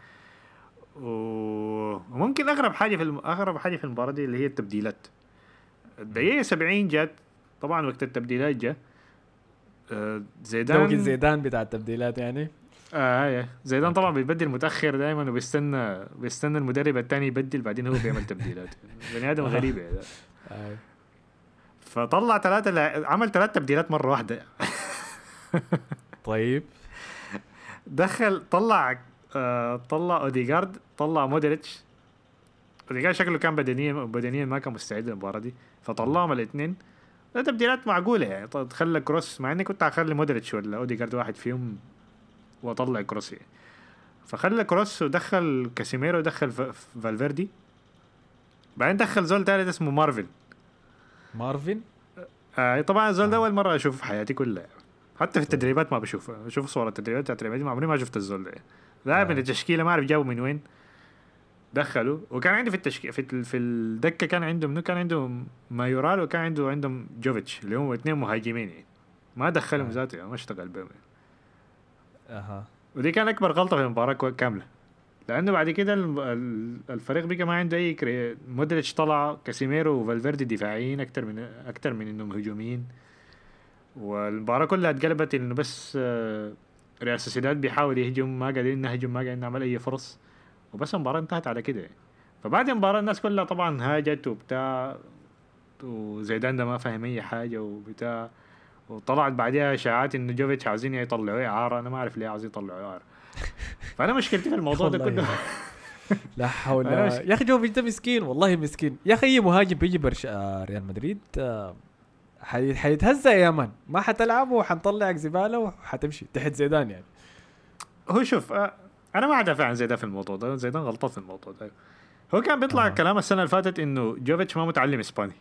وممكن أغرب حاجة في الم... أغرب حاجة في المباراة دي اللي هي التبديلات. الدقيقة 70 جت طبعا وقت التبديلات جاء آه زيدان زيدان بتاع التبديلات يعني. آه آه زيدان طبعا بيبدل متأخر دائما وبيستنى بيستنى المدرب الثاني يبدل بعدين هو بيعمل تبديلات. بني آدم غريب يعني. اي فطلع ثلاثة لا... عمل ثلاث تبديلات مرة واحدة. طيب. دخل طلع آه طلع اوديجارد طلع مودريتش. اوديجارد شكله كان بدنيا بدنيا ما كان مستعد للمباراة دي. فطلعهم الاثنين ده تبديلات معقولة يعني. ط- خلى كروس مع إني كنت هخلي مودريتش ولا اوديجارد واحد فيهم وأطلع كروس يعني. فخلى كروس ودخل كاسيميرو ودخل فالفيردي. بعدين دخل زول ثالث اسمه مارفن. مارفن؟ آه طبعا الزول ده أول مرة أشوفه في حياتي كلها. حتى في التدريبات ما بشوفه. بشوف صور التدريبات بتاعت ريال مدريد ما عمري ما شفت الزول ده لاعب من آه. التشكيلة ما أعرف جابه من وين دخلوا وكان عندي في التشكيله في, في الدكة كان عنده منو كان عنده مايورال وكان عنده عندهم جوفيتش اللي هم اثنين مهاجمين يعني ما دخلهم آه. ذاته ما اشتغل بهم يعني. أها ودي كان أكبر غلطة في المباراة كاملة لأنه بعد كده الفريق بقى ما عنده أي cre... مودريتش طلع كاسيميرو وفالفيردي دفاعيين أكثر من أكثر من إنهم هجوميين والمباراة كلها اتقلبت إنه بس آه، ريال سوسيداد بيحاول يهجم ما قادرين نهجم ما قادرين نعمل أي فرص. وبس المباراة انتهت على كده. يعني. فبعد المباراة الناس كلها طبعا هاجت وبتاع وزيدان ده ما فاهم أي حاجة وبتاع. وطلعت بعدها اشاعات انه جوفيتش عاوزين يطلعوه اعاره أنا ما أعرف ليه عاوزين يطلعوه اعاره فأنا مشكلتي في الموضوع ده كله. لا حول يا أخي جوفيتش ده مسكين والله مسكين. يا أخي أي مهاجم بيجي برش آه ريال مدريد آه حيتهزأ يا مان ما حتلعب وحنطلعك زبالة وحتمشي. تحت زيدان يعني. هو شوف أنا ما ادافع عن زيدان في الموضوع ده. زيدان غلطان في الموضوع ده. هو كان بيطلع آه. كلام السنة اللي فاتت إنه جوفيتش ما متعلم إسباني.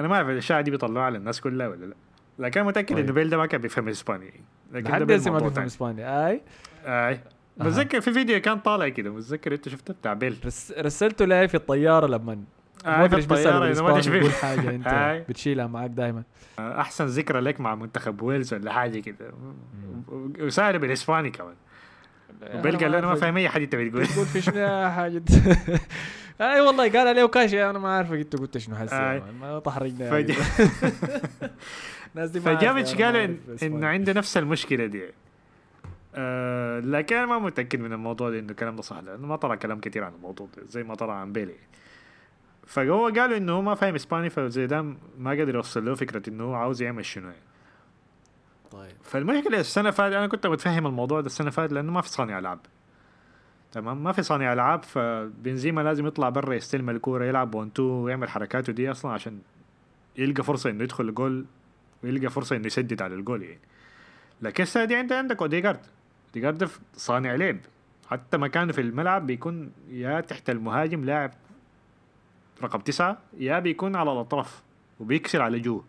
أنا ما أعرف الاشاعه دي بيطلعوها على الناس كلها ولا لا. لكن متأكد طيب. انه بيل ده ما كان بيفهم إسباني. لكن لحد هسه ما بيفهم. إسباني. أي. أي. بتذكر في فيديو كان طالع كده. متذكر أنت شفته؟ بتاع بيل. رس رسلته لي في الطيارة لما آه، ما في ادري إيش بيسأله الطيارة، إنه ما أدري بالإسباني، إيش يقول حاجة أنت. بتشيلها معاك دائما أحسن ذكرى لك مع منتخب ويلز ولا حاجة كده. وسائل بالإسباني كمان. له أنا ما فاهم أي حاجة أنت بتقول. تقول في شنو حاجة. أي والله قال عليه كاشي أنا ما عارف أنت قلت شنو حسي مان، ما تحرجنا فج... يعني. فجافيتش قال إن. انه عنده نفس المشكلة دي. آه لكن أنا ما متأكد من الموضوع ده إنه الكلام ده صح لأنه ما طلع كلام كثير عن الموضوع ده زي ما طلع عن بيلي. فهو قالوا إنه هو ما فاهم إسباني فزيدان ما قدر يوصل له فكرة إنه هو عاوز يعمل شنو يعني. طيب. فالمشكلة السنة فاتت أنا كنت متفهم الموضوع ده السنة فاتت لأنه ما في صانع ألعاب. تمام؟ ما في صانع ألعاب فبنزيما لازم يطلع برا يستلم الكورة يلعب 1 2 ويعمل حركاته دي أصلا عشان يلقى فرصة إنه يدخل الجول ويلقى فرصة إنه يسدد على الجول يعني. لكن السنة دي انت عندك اوديجارد اوديجارد صانع لعب. حتى مكانه في الملعب بيكون يا تحت المهاجم لاعب رقم تسعة يا بيكون على الأطراف وبيكسر على جوه.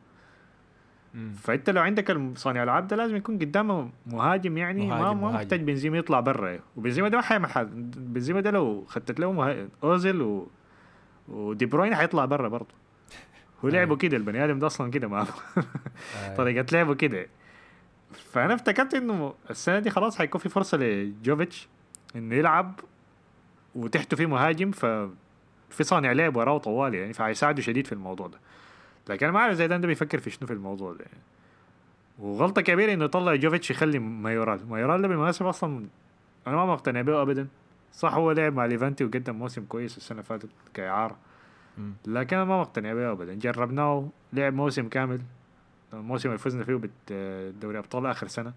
فأنت لو عندك صانع العاب ده لازم يكون قدامه مهاجم يعني ما مهاجم- ما مهاجم. محتاج بنزيما يطلع برا وبنزيما ده ما حيعمل حاجة بنزيما ده لو خدت له مه... أوزيل و... ودي بروين حيطلع برا برضه هو لعبه كده البني آدم ده أصلا كده ما آي. طريقة لعبه كده فأنا افتكرت إنه السنة دي خلاص حيكون في فرصة لجوفيتش إنه يلعب وتحته في مهاجم ف في صانع لعب وراه طوالي يعني فهيساعده شديد في الموضوع ده. لكن أنا ما اعرف زيدان ده بيفكر في شنو في الموضوع ده يعني. وغلطة كبيرة إنه يطلع جوفيتش يخلي مايورال. مايورال ده بالمناسبة أصلا أنا ما مقتنع به ابدا. صح هو لعب مع ليفانتي وقدم موسم كويس السنة اللي فاتت كإعارة. لكن أنا ما مقتنع به ابدا. جربناه لعب موسم كامل. الموسم اللي فزنا فيه بدوري أبطال آخر سنة.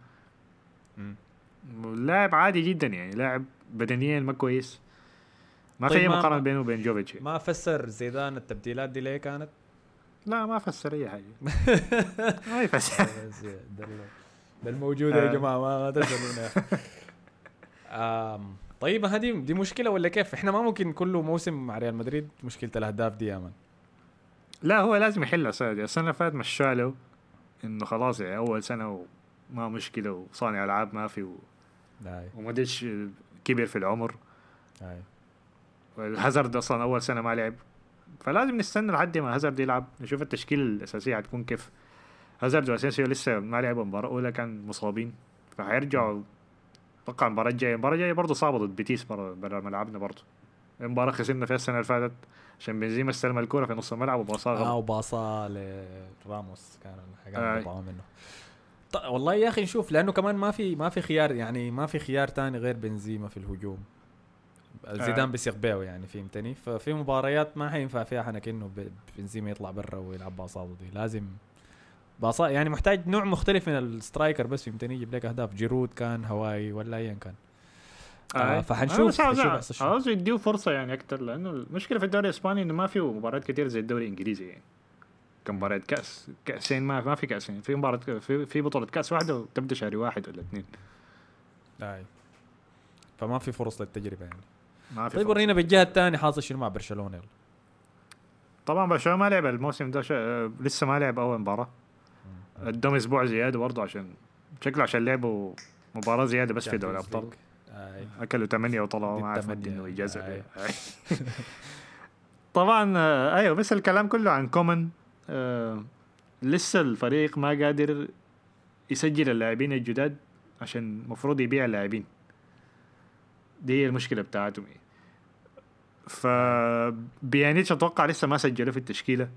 لاعب عادي جدا يعني. لاعب بدنيا ما كويس. ما طيب في ما- مقارنة بينه وبين جوفيتش. ما فسر زيدان التبديلات دي ليه كانت؟ لا ما فسر أي حاجة. ما يفسر ده ال- ده الموجود يا آه. جماعة ما تسالونا طيب هذه دي مشكلة ولا كيف؟ إحنا ما ممكن كل موسم مع ريال مدريد مشكلة الأهداف دي يا مان لا هو لازم يحل السنة دي السنة اللي فاتت مشاه له إنه خلاص يعني أول سنة وما مشكلة وصانع ألعاب ما في و- هاي. وموديتش كبر في العمر. والهازارد أصلا أول سنة ما لعب. فلازم نستنى لحد ما هازارد يلعب. نشوف التشكيله الأساسية حتكون كيف. هازارد وأسينسيو لسه ما لعبوا المباراه الاولى كان مصابين. فحيرجعوا أتوقع المباراة الجاية. المباراة الجاية برضه صعبة ضد بيتيس برا ملعبنا برضه. المباراة خسرنا فيها السنة اللي فاتت. عشان بنزيما استلم الكورة في نص الملعب وباصاها آه غلط وباصا لراموس كان. حاجة مقطوعه منه. ط- والله يا أخي نشوف لأنه كمان ما في ما في خيار يعني ما في خيار تاني غير بنزيما في الهجوم. زيدان آي. بيثق بيه يعني فهمتني؟ ففي مباريات ما حينفع فيها حنك إنه بنزيما يطلع برا ويلعب باصاته دي لازم باصا يعني محتاج نوع مختلف من ال striker بس فهمتني؟ يجيب لك أهداف. جيرود كان هواي ولا ايا كان. آه، آه. فحنشوف- عاوز يديه فرصة يعني أكثر لأنه المشكلة في الدوري الإسباني إنه ما فيه مباريات كثير زي الدوري الإنجليزي يعني. كمباريات كأس كأسين ما ما في كأسين. في مباراة في في بطولة كأس واحدة وتبدأ شهر واحد ولا اثنين. أي. فما في فرص للتجربة يعني. ما في طيب. ورينا بالجهة الثانية حاصل شنو مع برشلونة. يلا. طبعا برشلونة ما لعب الموسم ده شا... لسه ما لعب أول مباراة. ادهم أسبوع زيادة برضه عشان شكله عشان لعبوا مباراة زيادة بس في دوري الأبطال. أكلوا ثمانيه وطلعوا ما عارف. إنه إجازة. أي. طبعا آه، أيوه بس الكلام كله عن كومن آه لسه الفريق ما قادر يسجل اللاعبين الجداد عشان المفروض يبيع اللاعبين. دي هي المشكلة بتاعتهم. يعني. فبيانيتش أتوقع لسه ما سجلوا في التشكيلة.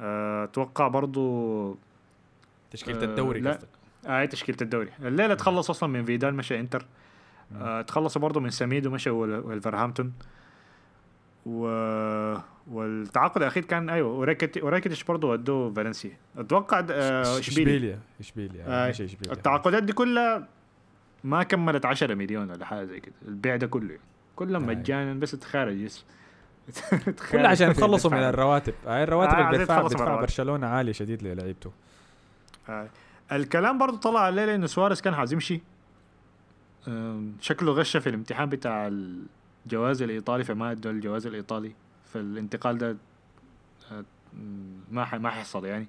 آه، أتوقع برضو تشكيلة آه، الدوري لا. آه تشكيلة الدوري. الليلة تخلص أصلا من فيدال مشى إنتر. آه تخلصوا برضه من سميدو مشى وال- والفرهامبتون. و... والتعاقد الأخير كان أيوه وراكيت وراكيتش برضه ودوه فالنسيا. أتوقع آه إشبيليا. إشبيليا إشبيليا آه، التعاقدات دي كلها ما كملت 10 مليون ولا حاجة زي كده البيع ده كله. كلهم. مجانا بس تخارج يس. كلها عشان يتخلصوا من الرواتب. هاي الرواتب آه، اللي بيدفع. برشلونة عاليه شديد للعيبته آه. الكلام برضو طلع الليلة انه سواريز كان عايز يمشي. شكله غش في الامتحان بتاع الجواز الإيطالي فما ادوا الجواز الإيطالي. فالانتقال ده آه، ما ما حيحصل يعني.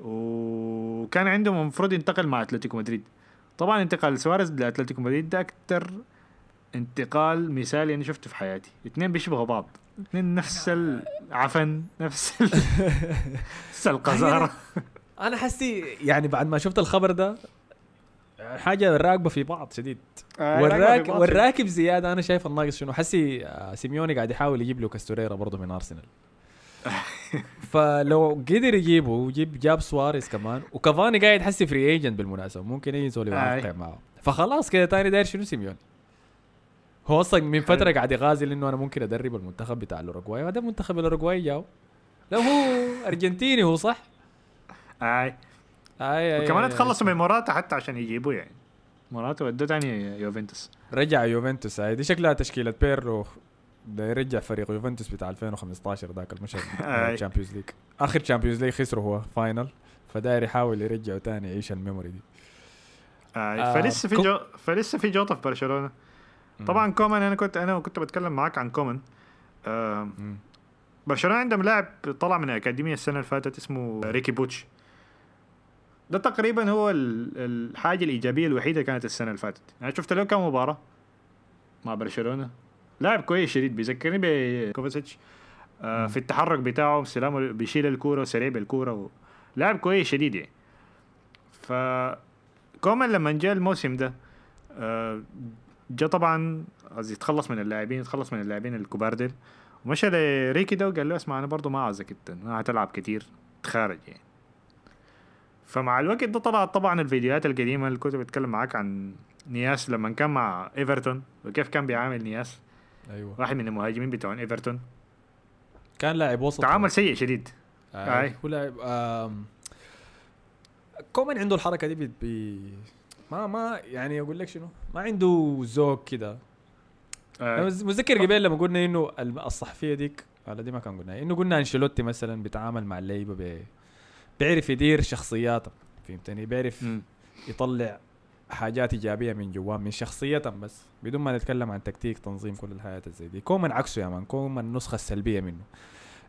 وكان عندهم المفروض ينتقل مع أتلتيكو مدريد. طبعا انتقال سواريز لأتلتيكو مدريد ده أكتر انتقال مثالي أنا شفته في حياتي. اثنين بيشبهوا بعض. اثنين نفس العفن نفس ال- نفس القذارة. أنا حسي يعني بعد ما شفت الخبر ده حاجة راكبه في بعض شديد. والراك والراكب زيادة أنا شايف الناقص شنو. حسي آه، سيميوني قاعد يحاول يجيب لوكاس توريرا برضه من أرسنال. فلو قدر يجيبه ويجيب جاب سواريز كمان وكافاني قاعد حسي free agent بالمناسبة ممكن اي زول يوقع آي. معه. فخلاص كده تاني داير شنو سيميوني؟ هو أصلا من فترة قاعد يغازل انه أنا ممكن أدرب المنتخب بتاع الأوروغواي وهذا منتخب الأوروغواي جاو. لا هو أرجنتيني هو صح؟ أي. أي أي وكمان تخلصوا من موراتا حتى عشان يجيبوه يعني. موراتا ودوه تاني يوفنتوس. رجع يوفنتوس هاي دي شكلها تشكيلة بيرلو ده يرجع فريق يوفنتوس بتاع 2015 ذاك المشهد. ال Champions League آخر Champions League خسروا هو final فداير يحاول يرجعه تاني يعيش ال memory دي. آه، فلسه في كو- جو فلسه في جوطة في برشلونة. طبعا كومان أنا كنت أنا كنت بتكلم معاك عن كومان آه. برشلونة عندهم لاعب طلع من الأكاديمية السنة اللي فاتت اسمه ريكي بوتش. ده تقريبا هو ال- الحاجة الإيجابية الوحيدة كانت السنة اللي فاتت. يعني شفت له كم مباراة مع برشلونة؟ لاعب كويس شديد بيذكرني بكوفاسيتش آه. في التحرك بتاعه استلامه بيشيل الكورة وسريع بالكورة و... لاعب كويس شديد يعني. ف كومان لما جاء الموسم ده آه جا طبعا يتخلص من اللاعبين يتخلص من اللاعبين الكبار ديل ومشى لريكي ده وقال له اسمع أنا برضه ما عاوزك أنت ما هتلعب كتير تخارج يعني. فمع الوقت ده طلعت طبعا الفيديوهات القديمة اللي كنت بتكلم معاك عن نياس لما كان مع إيفرتون وكيف كان بيعامل نياس. أيوه. واحد من المهاجمين بتوعين إيفرتون. كان لاعب وسط. تعامل سيء شديد. آه. أي. هو لاعب آم، كومان عنده الحركة دي بي ما ما يعني أقول لك شنو؟ ما عنده ذوق كده. آه. مز- متذكر قبل لما قلنا إنه الصحفية ديك على دي ما كان قلنا إنه قلنا أنشيلوتي مثلا بيتعامل مع اللعيبة ب... بيعرف يدير شخصياتهم فهمتني؟ بيعرف. يطلع حاجات إيجابية من جواه من شخصيتهم بس بدون ما نتكلم عن تكتيك تنظيم كل الحياة زي دي. كومان عكسه يا مان كومان النسخه السلبيه منه.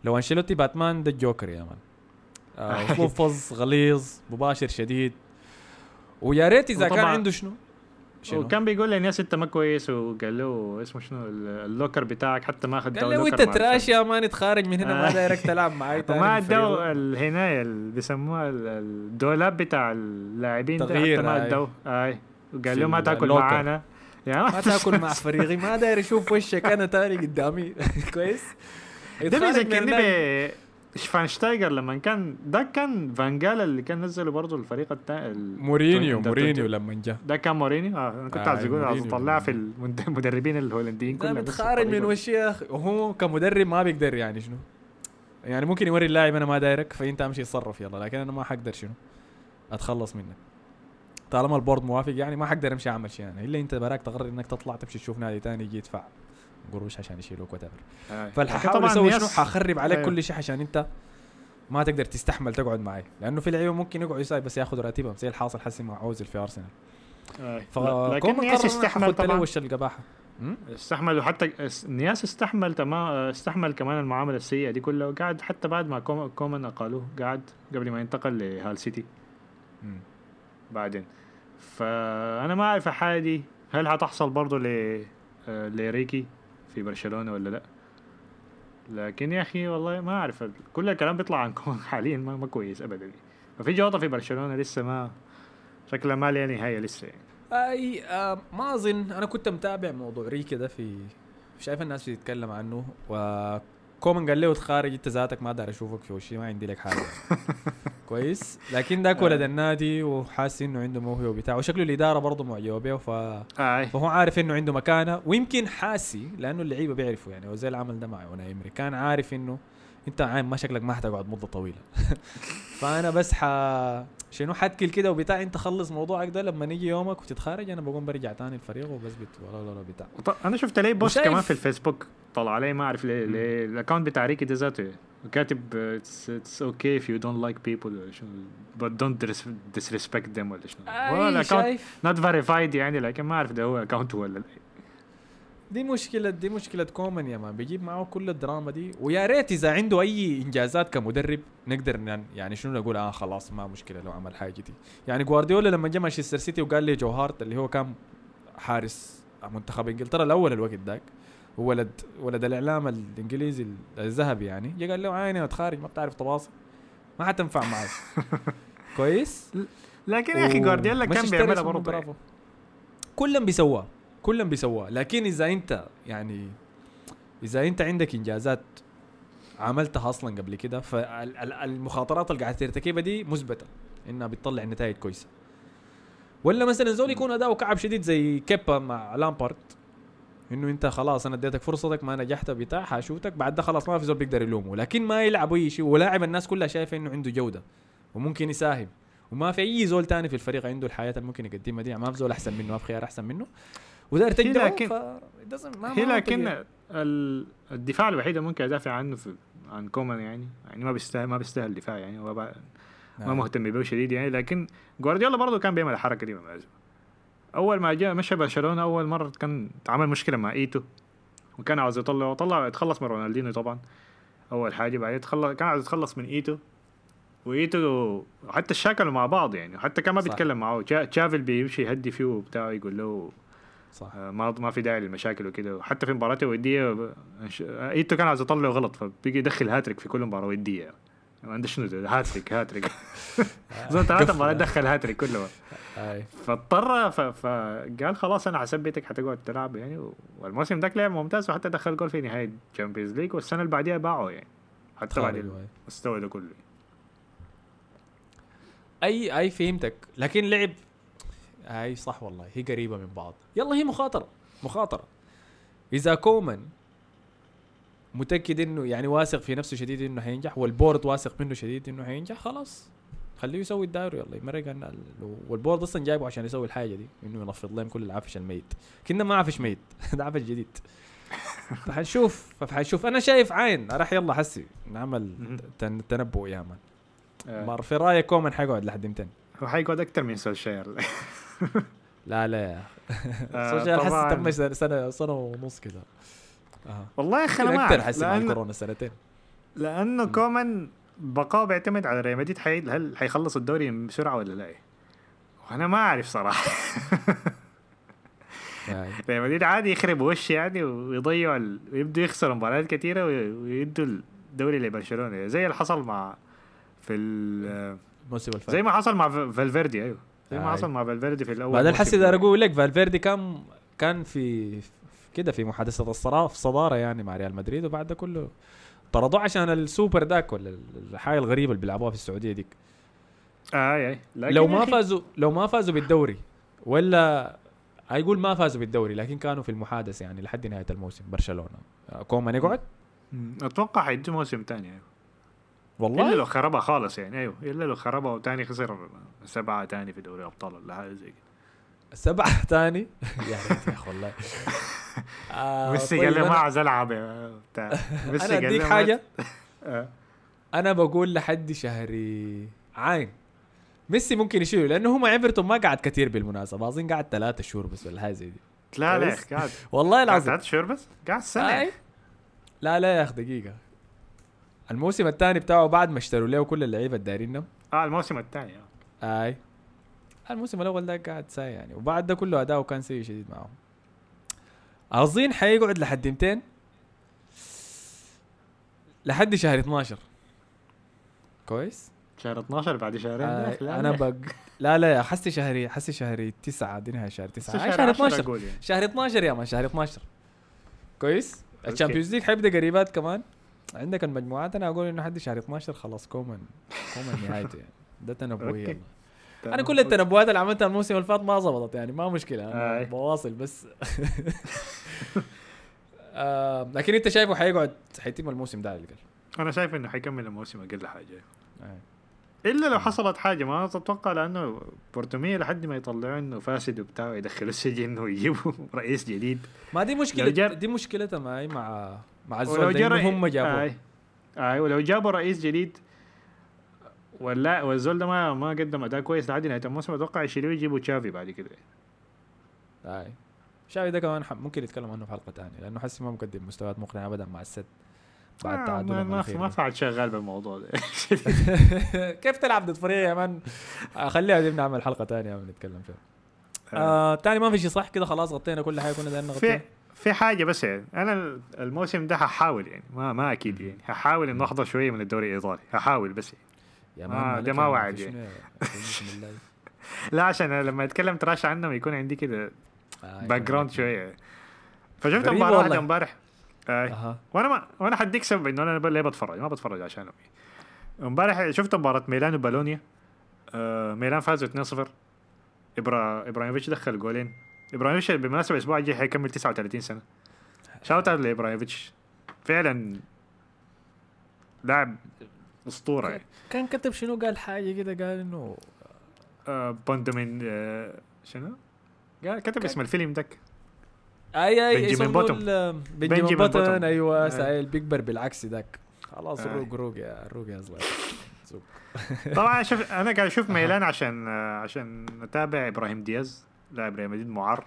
لو أنشيلوتي باتمان ده الجوكر يا مان. آه، غليظ مباشر شديد. ويا ريت إذا كان عنده شنو. شنو؟ وكان بيقول للناس أنت ما كويس وقال له اسمه شنو؟ ال- ال locker بتاعك حتى ما أخذ قال له انت trash يا مان تخارج من هنا ما آه. دايرك تلعب معي الفريق. ادوا الهنايه اللي بيسموها ال- الدولاب بتاع اللاعبين ده تغيير، حتى ما. ادوا آي. وقال له ما تاكل. معانا. يا ما تاكل مع فريقي ما داير أشوف وشك أنا تاني قدامي. كويس؟ ده بيذكرني شفانشتايجر لما كان ده كان فانجال اللي كان نزله برضه الفريق الثاني مورينيو مورينيو لما جاء ده كان مورينيو؟ آه أنا كنت آه، عايز أقول عايز. اطلعها في المد- المدربين الهولنديين كلهم بتخارج من وش يا أخي. وهو كمدرب ما بيقدر يعني شنو؟ يعني ممكن يوري اللاعب أنا ما دايرك فأنت أمشي اتصرف يلا لكن أنا ما حقدر شنو؟ أتخلص منك. طالما ال board موافق يعني ما حقدر أمشي أعمل شيء يعني إلا أنت براك تقرر إنك تطلع تمشي تشوف نادي تاني يجي يدفع. قروش عشان يشيلوك وات فالححاول يسوي شنو؟ حخرب عليك أيوه. كل شيء عشان انت ما تقدر تستحمل تقعد معي. لأنه في لعيبة ممكن يقعدوا ساي بس ياخذوا راتبهم زي الحاصل حسي مع اوزل في أرسنال. لكن فكون نياس استحمل طبعا. وش القباحة? استحمل وحتى اس- نياس استحمل تمام استحمل كمان المعاملة السيئة دي كلها وقعد حتى بعد ما كوم- كومان اقالوه قعد قبل ما ينتقل لهال سيتي. بعدين. فأنا ما أعرف الحاجة دي هل هتحصل برضه ل آه، لريكي؟ في برشلونة ولا لا؟ لكن يا أخي والله ما أعرف كل الكلام بيطلع عن كومان حاليا ما, ما كويس ابدا. ففي جوطة في برشلونة لسه ما شكلها ما لها نهاية لسه يعني. أي آه ما أظن. أنا كنت متابع موضوع ريكي ده في شايف الناس بتتكلم عنه وكومن قال له تخارج انت ذاتك ما دار اشوفك في وشي ما عندي لك حاجة. كويس. لكن ذاك ولد النادي وحاسس إنه عنده موهبة بتاعه وشكله الإدارة برضه معجبة به ف... فهو عارف إنه عنده مكانة. ويمكن حاسي لأنه اللعيبة بيعرفوا يعني وزي العمل ده مع اوناي إمري كان عارف إنه انت عايم ما شكلك ما حتقعد مدة طويلة. فأنا بس ح شنو حتكل كده وبتاع انت خلص موضوعك ده لما نيجي يومك وتتخارج أنا بقوم برجع تاني الفريق وبثبت ولا لا لا بتاع. أنا شفت لي post كمان في الفيسبوك طلع علي ما أعرف ليه ليه ال account بتاع ريكي ده ذاته كاتب it's okay if you don't like people. ولا شنو don't dis- disrespect them ولا شنو. اي ال account not verified يعني لكن ما أعرف ده هو account ولا لأ. دي مشكلة دي مشكلة كومان يا مان بيجيب معه كل الدراما دي. ويا ريت إذا عنده أي إنجازات كمدرب نقدر يعني شنو نقول؟ آه خلاص ما مشكلة لو عمل حاجة دي. يعني جوارديولا لما جا مانشستر سيتي وقال لي جو هارت اللي هو كان حارس منتخب إنجلترا الأول الوقت ذاك ولد ولد الإعلام الإنجليزي الذهبي يعني جا قال له عيني أتخارج ما بتعرف تواصل. ما حتنفع معي كويس؟ لكن يا أخي جوارديولا كان بيعملها برضه. كلهم بيسووها. كلهم بيسووها. لكن إذا أنت يعني إذا أنت عندك إنجازات عملتها أصلا قبل كده فالمخاطرات اللي قاعد ترتكبها دي مثبتة إنها بتطلع نتائج كويسة. ولا مثلا زول يكون أداؤه كعب شديد زي كيبا مع لامبارد إنه أنت خلاص أنا اديتك فرصتك ما نجحت بتاع حاشوتك بعد ده خلاص ما في زول بيقدر يلومه. لكن ما يلعب أي شيء ولاعب الناس كلها شايفة إنه عنده جودة وممكن يساهم. وما في أي زول تاني في الفريق عنده الحياة اللي ممكن يقدمها دي. يعني ما في زول أحسن منه ما في خيار أحسن منه. وداير تجدعه لكن- ف ما- هي لكن. ال- الدفاع الوحيد اللي ممكن أدافع عنه في عن كومان يعني يعني ما بيستاهل ما بيستاهل دفاع يعني. هو ما آه. مهتم بيه شديد يعني. لكن جوارديولا برضه كان بيعمل الحركة دي بالمناسبه أول ما جاء مشى برشلونة أول مرة كان عمل مشكلة مع إيتو. وكان عاوز يطلع طلع يتخلص من رونالدينيو طبعا. أول حاجة بعدين تخلص كان عاوز يتخلص من إيتو. وايتو حتى اشتكلوا مع بعض يعني. حتى كان ما. بيتكلم معه. تشا- تشافي بيمشي يهدي فيه وبتاع يقول له صح. آه، ما ما في داعي للمشاكل وكده. وحتى في ب- إنش- آه، إيتو كان عاوز يطلعه غلط فبيجي يدخل هاتريك في كل مباراة ودية. ما عندش شنو هاتريك هاتريك ثلاثة قفل. مباريات دخل. هاتريك كله. أي. فاضطر فقال خلاص أنا حثبتك حتقعد تلعب يعني. والموسم ذاك لعب ممتاز وحتى دخل جول في نهاية ال Champions League والسنة اللي بعديها باعه يعني. حتى بعد. المستوى ده كله. أي أي فهمتك. لكن لعب أي صح والله هي قريبة من بعض. يلا هي مخاطرة مخاطرة. إذا كومان متأكد إنه يعني واثق في نفسه شديد إنه حينجح وال board واثق منه شديد إنه حينجح خلاص. خليه يسوي الدايره يلا يمرق وال board أصلا جايبه عشان يسوي الحاجة دي إنه ينفض لهم كل العفش الميت. كنا ما عفش ميت ده عفش جديد. فحنشوف فحنشوف. أنا شايف عين راح يلا حسي نعمل تنبؤ يا man. مر في رأيك كومان حيقعد لحد إمتى هو حيقعد أكثر من سولشاير لا لا. يا آه، سولشاير حس سنه سنه سنة ونص كده. أها والله يا أخي أنا ما أكثر أعرف حسي مع لأن- الكورونا سنتين. لأنه كومان بقاء بيعتمد على ريال مدريد. حي... هل حيخلص الدوري بسرعة ولا لا؟ وأنا ما أعرف صراحة. ريال مدريد عادي يخرب وش يعني ويضيعوا ال... ويبدوا يخسروا مباريات كثيره وي- ويدوا الدوري لبرشلونة. زي اللي حصل مع في ال... الموسم الفات زي ما حصل مع فالفيردي أيوه. زي ما آي. حصل مع فالفيردي في الأول بعدين موسم. حسي داير أقول لك فالفيردي كان كان في كده في محادثة الصراع في صدارة يعني مع ريال مدريد وبعد ده كله طردوه عشان السوبر داك ولا الحاجة الغريبه اللي بيلعبوها في السعودية ديك. اي اي لكن لو ما فازوا لو ما فازوا بالدوري ولا هيقول ما فازوا بالدوري لكن كانوا في المحادثة يعني لحد نهاية الموسم برشلونة. كومان يقعد. أتوقع حيدوا موسم ثاني أيوه إلا والله لو خربها خالص يعني أيوه. إلا لو خربها وتاني خسر سبعة تاني في دوري الابطال ولا حاجة زي كده. سبعة تاني؟ يا ريت يا أخي والله. آه ميسي طيب قال لي ما عايز ألعب ميسي أنا قال أديك لي حاجة؟ آه. أنا بقول لحد شهري عين. ميسي ممكن يشيله لأنه هم عبرتهم ما قعد كثير بالمناسبة. أظن قعد ثلاثة شهور بس ولا حاجة زي دي. لا لا يا كويس. أخي قاعد والله العظيم. ثلاث شهور بس؟ قاعد سنة. آي. لا لا يا أخي دقيقة. الموسم الثاني بتاعه بعد ما اشتروا له كل اللعيبة الدارينهم آه الموسم الثاني آه. آي. الموسم الأول ده قاعد ساي يعني. وبعد ده كله اداؤه كان سيء شديد معهم أظن حيقعد لحد 200 لحد شهر 12 كويس؟ شهر 12 بعد شهرين آه لا أنا. بق لا لا حسي شهري حسي شهري 9 دي نهاية شهر 9 بس آه شهر 12 أقول يعني. شهر 12 يا man شهر 12 كويس. ال Champions League حيبدأ قريبات كمان؟ عندك المجموعات أنا أقول إنه حد شهر 12 خلاص كومان كومان نهايته يعني ده تنبؤي. يلا. أنا كل التنبؤات اللي عملتها الموسم اللي فات ما ظبطت يعني ما مشكلة أنا. بواصل بس آه لكن أنت شايفه حيقعد حيتم الموسم ده على الأقل أنا شايف إنه حيكمل الموسم أقل حاجة آه. إلا لو حصلت حاجة ما أتوقع لأنه بورتومية لحد ما يطلعوا إنه فاسد وبتاع ويدخلوا السجن ويجيبوا رئيس جديد ما دي مشكلة دي مشكلتها معي مع مع الزول إنه هم جابوا اي اي ولو جابوا رئيس جديد ولا والزول ده ما ما قدم أداء كويس لحد نهاية الموسم أتوقع يشيلوه يجيبوا تشافي بعد كده. أي. شاوي ده كمان ممكن يتكلم عنه في حلقة ثانية لأنه حسي ما مقدم مستويات مقنعة ابدا مع السد بعد آه تعادلهم ما ما, ما. فعل شغال بالموضوع ده. كيف تلعب ضد فريق يا مان؟ آه، خليها دي بنعمل حلقة ثانية بنتكلم فيها. آه. تاني ما في شيء صح؟ كده خلاص غطينا كل حاجة كنا دايرين نغطيها. في حاجة بس يعني أنا الموسم ده هحاول يعني ما ما أكيد يعني هحاول انه احضر شوية من الدوري الإيطالي هحاول بس يعني. يا آه، ده ما وعد يعني. لا عشان لما أتكلم trash عنهم يكون عندي كده آه، background شوية. فشفت مباراة واحدة. امبارح. آه. وأنا ما وأنا حديك سبب إنه أنا ليه بتفرج ما بتفرج عشانهم امبارح شفت مباراة ميلان وبولونيا آه ميلان فازوا 2-0 إبرا... إبراهيموفيتش دخل جولين. ابراهيموفيتش بالمناسبة الأسبوع الجاي حيكمل 39 سنة shout out لابراهيموفيتش فعلا لاعب أسطورة يعني كان كتب شنو قال حاجة كده قال إنه آه بوندو من آه شنو؟ قال كتب اسم الفيلم دك اي أي بنجامين بنجامين بوتوم. بوتون أيوه آه. سايل بيكبر بالعكس ذاك خلاص آه. روق روق يا روق يا زوق. طبعا شوف أنا قاعد أشوف ميلان عشان آه عشان أتابع إبراهيم دياز لاعب ريال مدريد معار.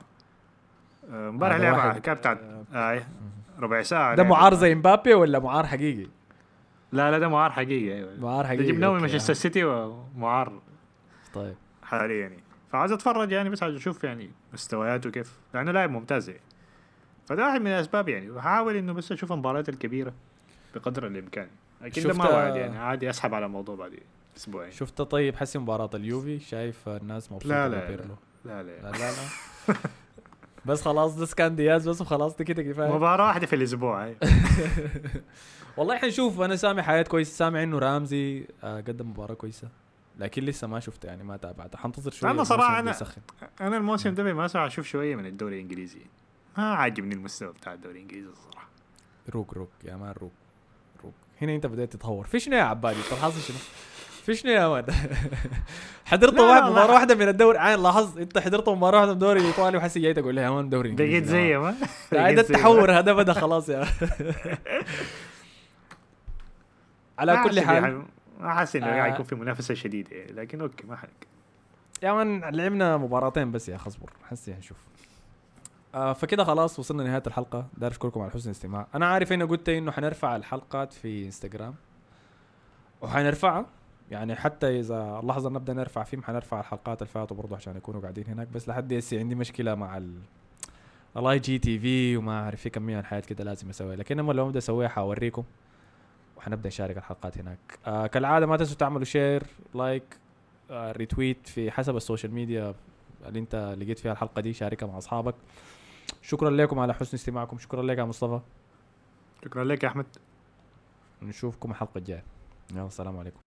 آه، امبارح لعب. كاب بتاعت آه ربع ساعة ده. معار زي مبابي ولا معار حقيقي؟ لا لا ده معار حقيقي أيوه. معار حقيقي. جبناه من مانشستر آه. سيتي ومعار طيب. حاليا يعني. فعايز أتفرج يعني بس عايز أشوف يعني مستوياته كيف. لأنه لاعب ممتاز يعني. فده واحد من الأسباب يعني. وحاول إنه بس أشوف المباريات الكبيرة بقدر الإمكان. أكيد ده ما وعد يعني. عادي أسحب على الموضوع بعد أسبوعين. شفت طيب حسي مباراة اليوفي. شايف الناس مبسوطة لا، لا، ببيرلو. لا. لا لا. لا لا بس خلاص ده كان دياز بس وخلاص ده كده كفاية. مباراة واحدة في الأسبوع هاي. والله حنشوف أنا سامع حاجات كويسة سامع إنه رامزي آه، قدم مباراة كويسة. لكن لسه ما شفت يعني ما تابعت حنتظر شوية أنا صراحة الموسم أنا- بيسخن. أنا الموسم ده ما أشوف شوية من الدوري الإنجليزي. ما عاجبني المستوى بتاع الدوري الإنجليزي الصراحة. روق روق. يا مان روق روق. هنا أنت بدأت تتطور في شنو يا عبادي؟ انت حاصل شنو؟ في شنو يا man حضرت واحد. مباراه واحدة من الدوري. عين لاحظ انت حضرت مباراه واحدة من الدوري الإيطالي وحسي جاي تقول لي يا man دوري بقيت زي ما زي التحور هذا بدا خلاص يا على كل حال. يعني- ما حاسس إنه آه. قاعد يكون في منافسة شديدة يعني لكن okay ما حرق. يا man لعبنا مباراتين بس يا أخي اصبر حسي هنشوف آه فكده خلاص وصلنا لنهاية الحلقة. داير أشكركم على حسن الاستماع. أنا عارف اني قلت إنه حنرفع الحلقات في إنستغرام. وحنرفعها. يعني حتى إذا اللحظة نبدأ نرفع فيهم حنرفع الحلقات اللي فاتوا برضه عشان يكونوا قاعدين هناك. بس لحد هسه عندي مشكلة مع ال IGTV وما أعرف في كمية من الحاجات كده لازم أسويها. لكن لما لو أبدأ أسويها حوريكم وحنبدأ نشارك الحلقات هناك. آه كالعادة ما تنسوا تعملوا share like آه، retweet في حسب ال social media اللي أنت لقيت فيها الحلقة دي شاركها مع أصحابك. شكرا لكم على حسن استماعكم. شكرا لك يا مصطفى. شكرا لك يا أحمد. نشوفكم الحلقة الجاية. يلا السلام عليكم.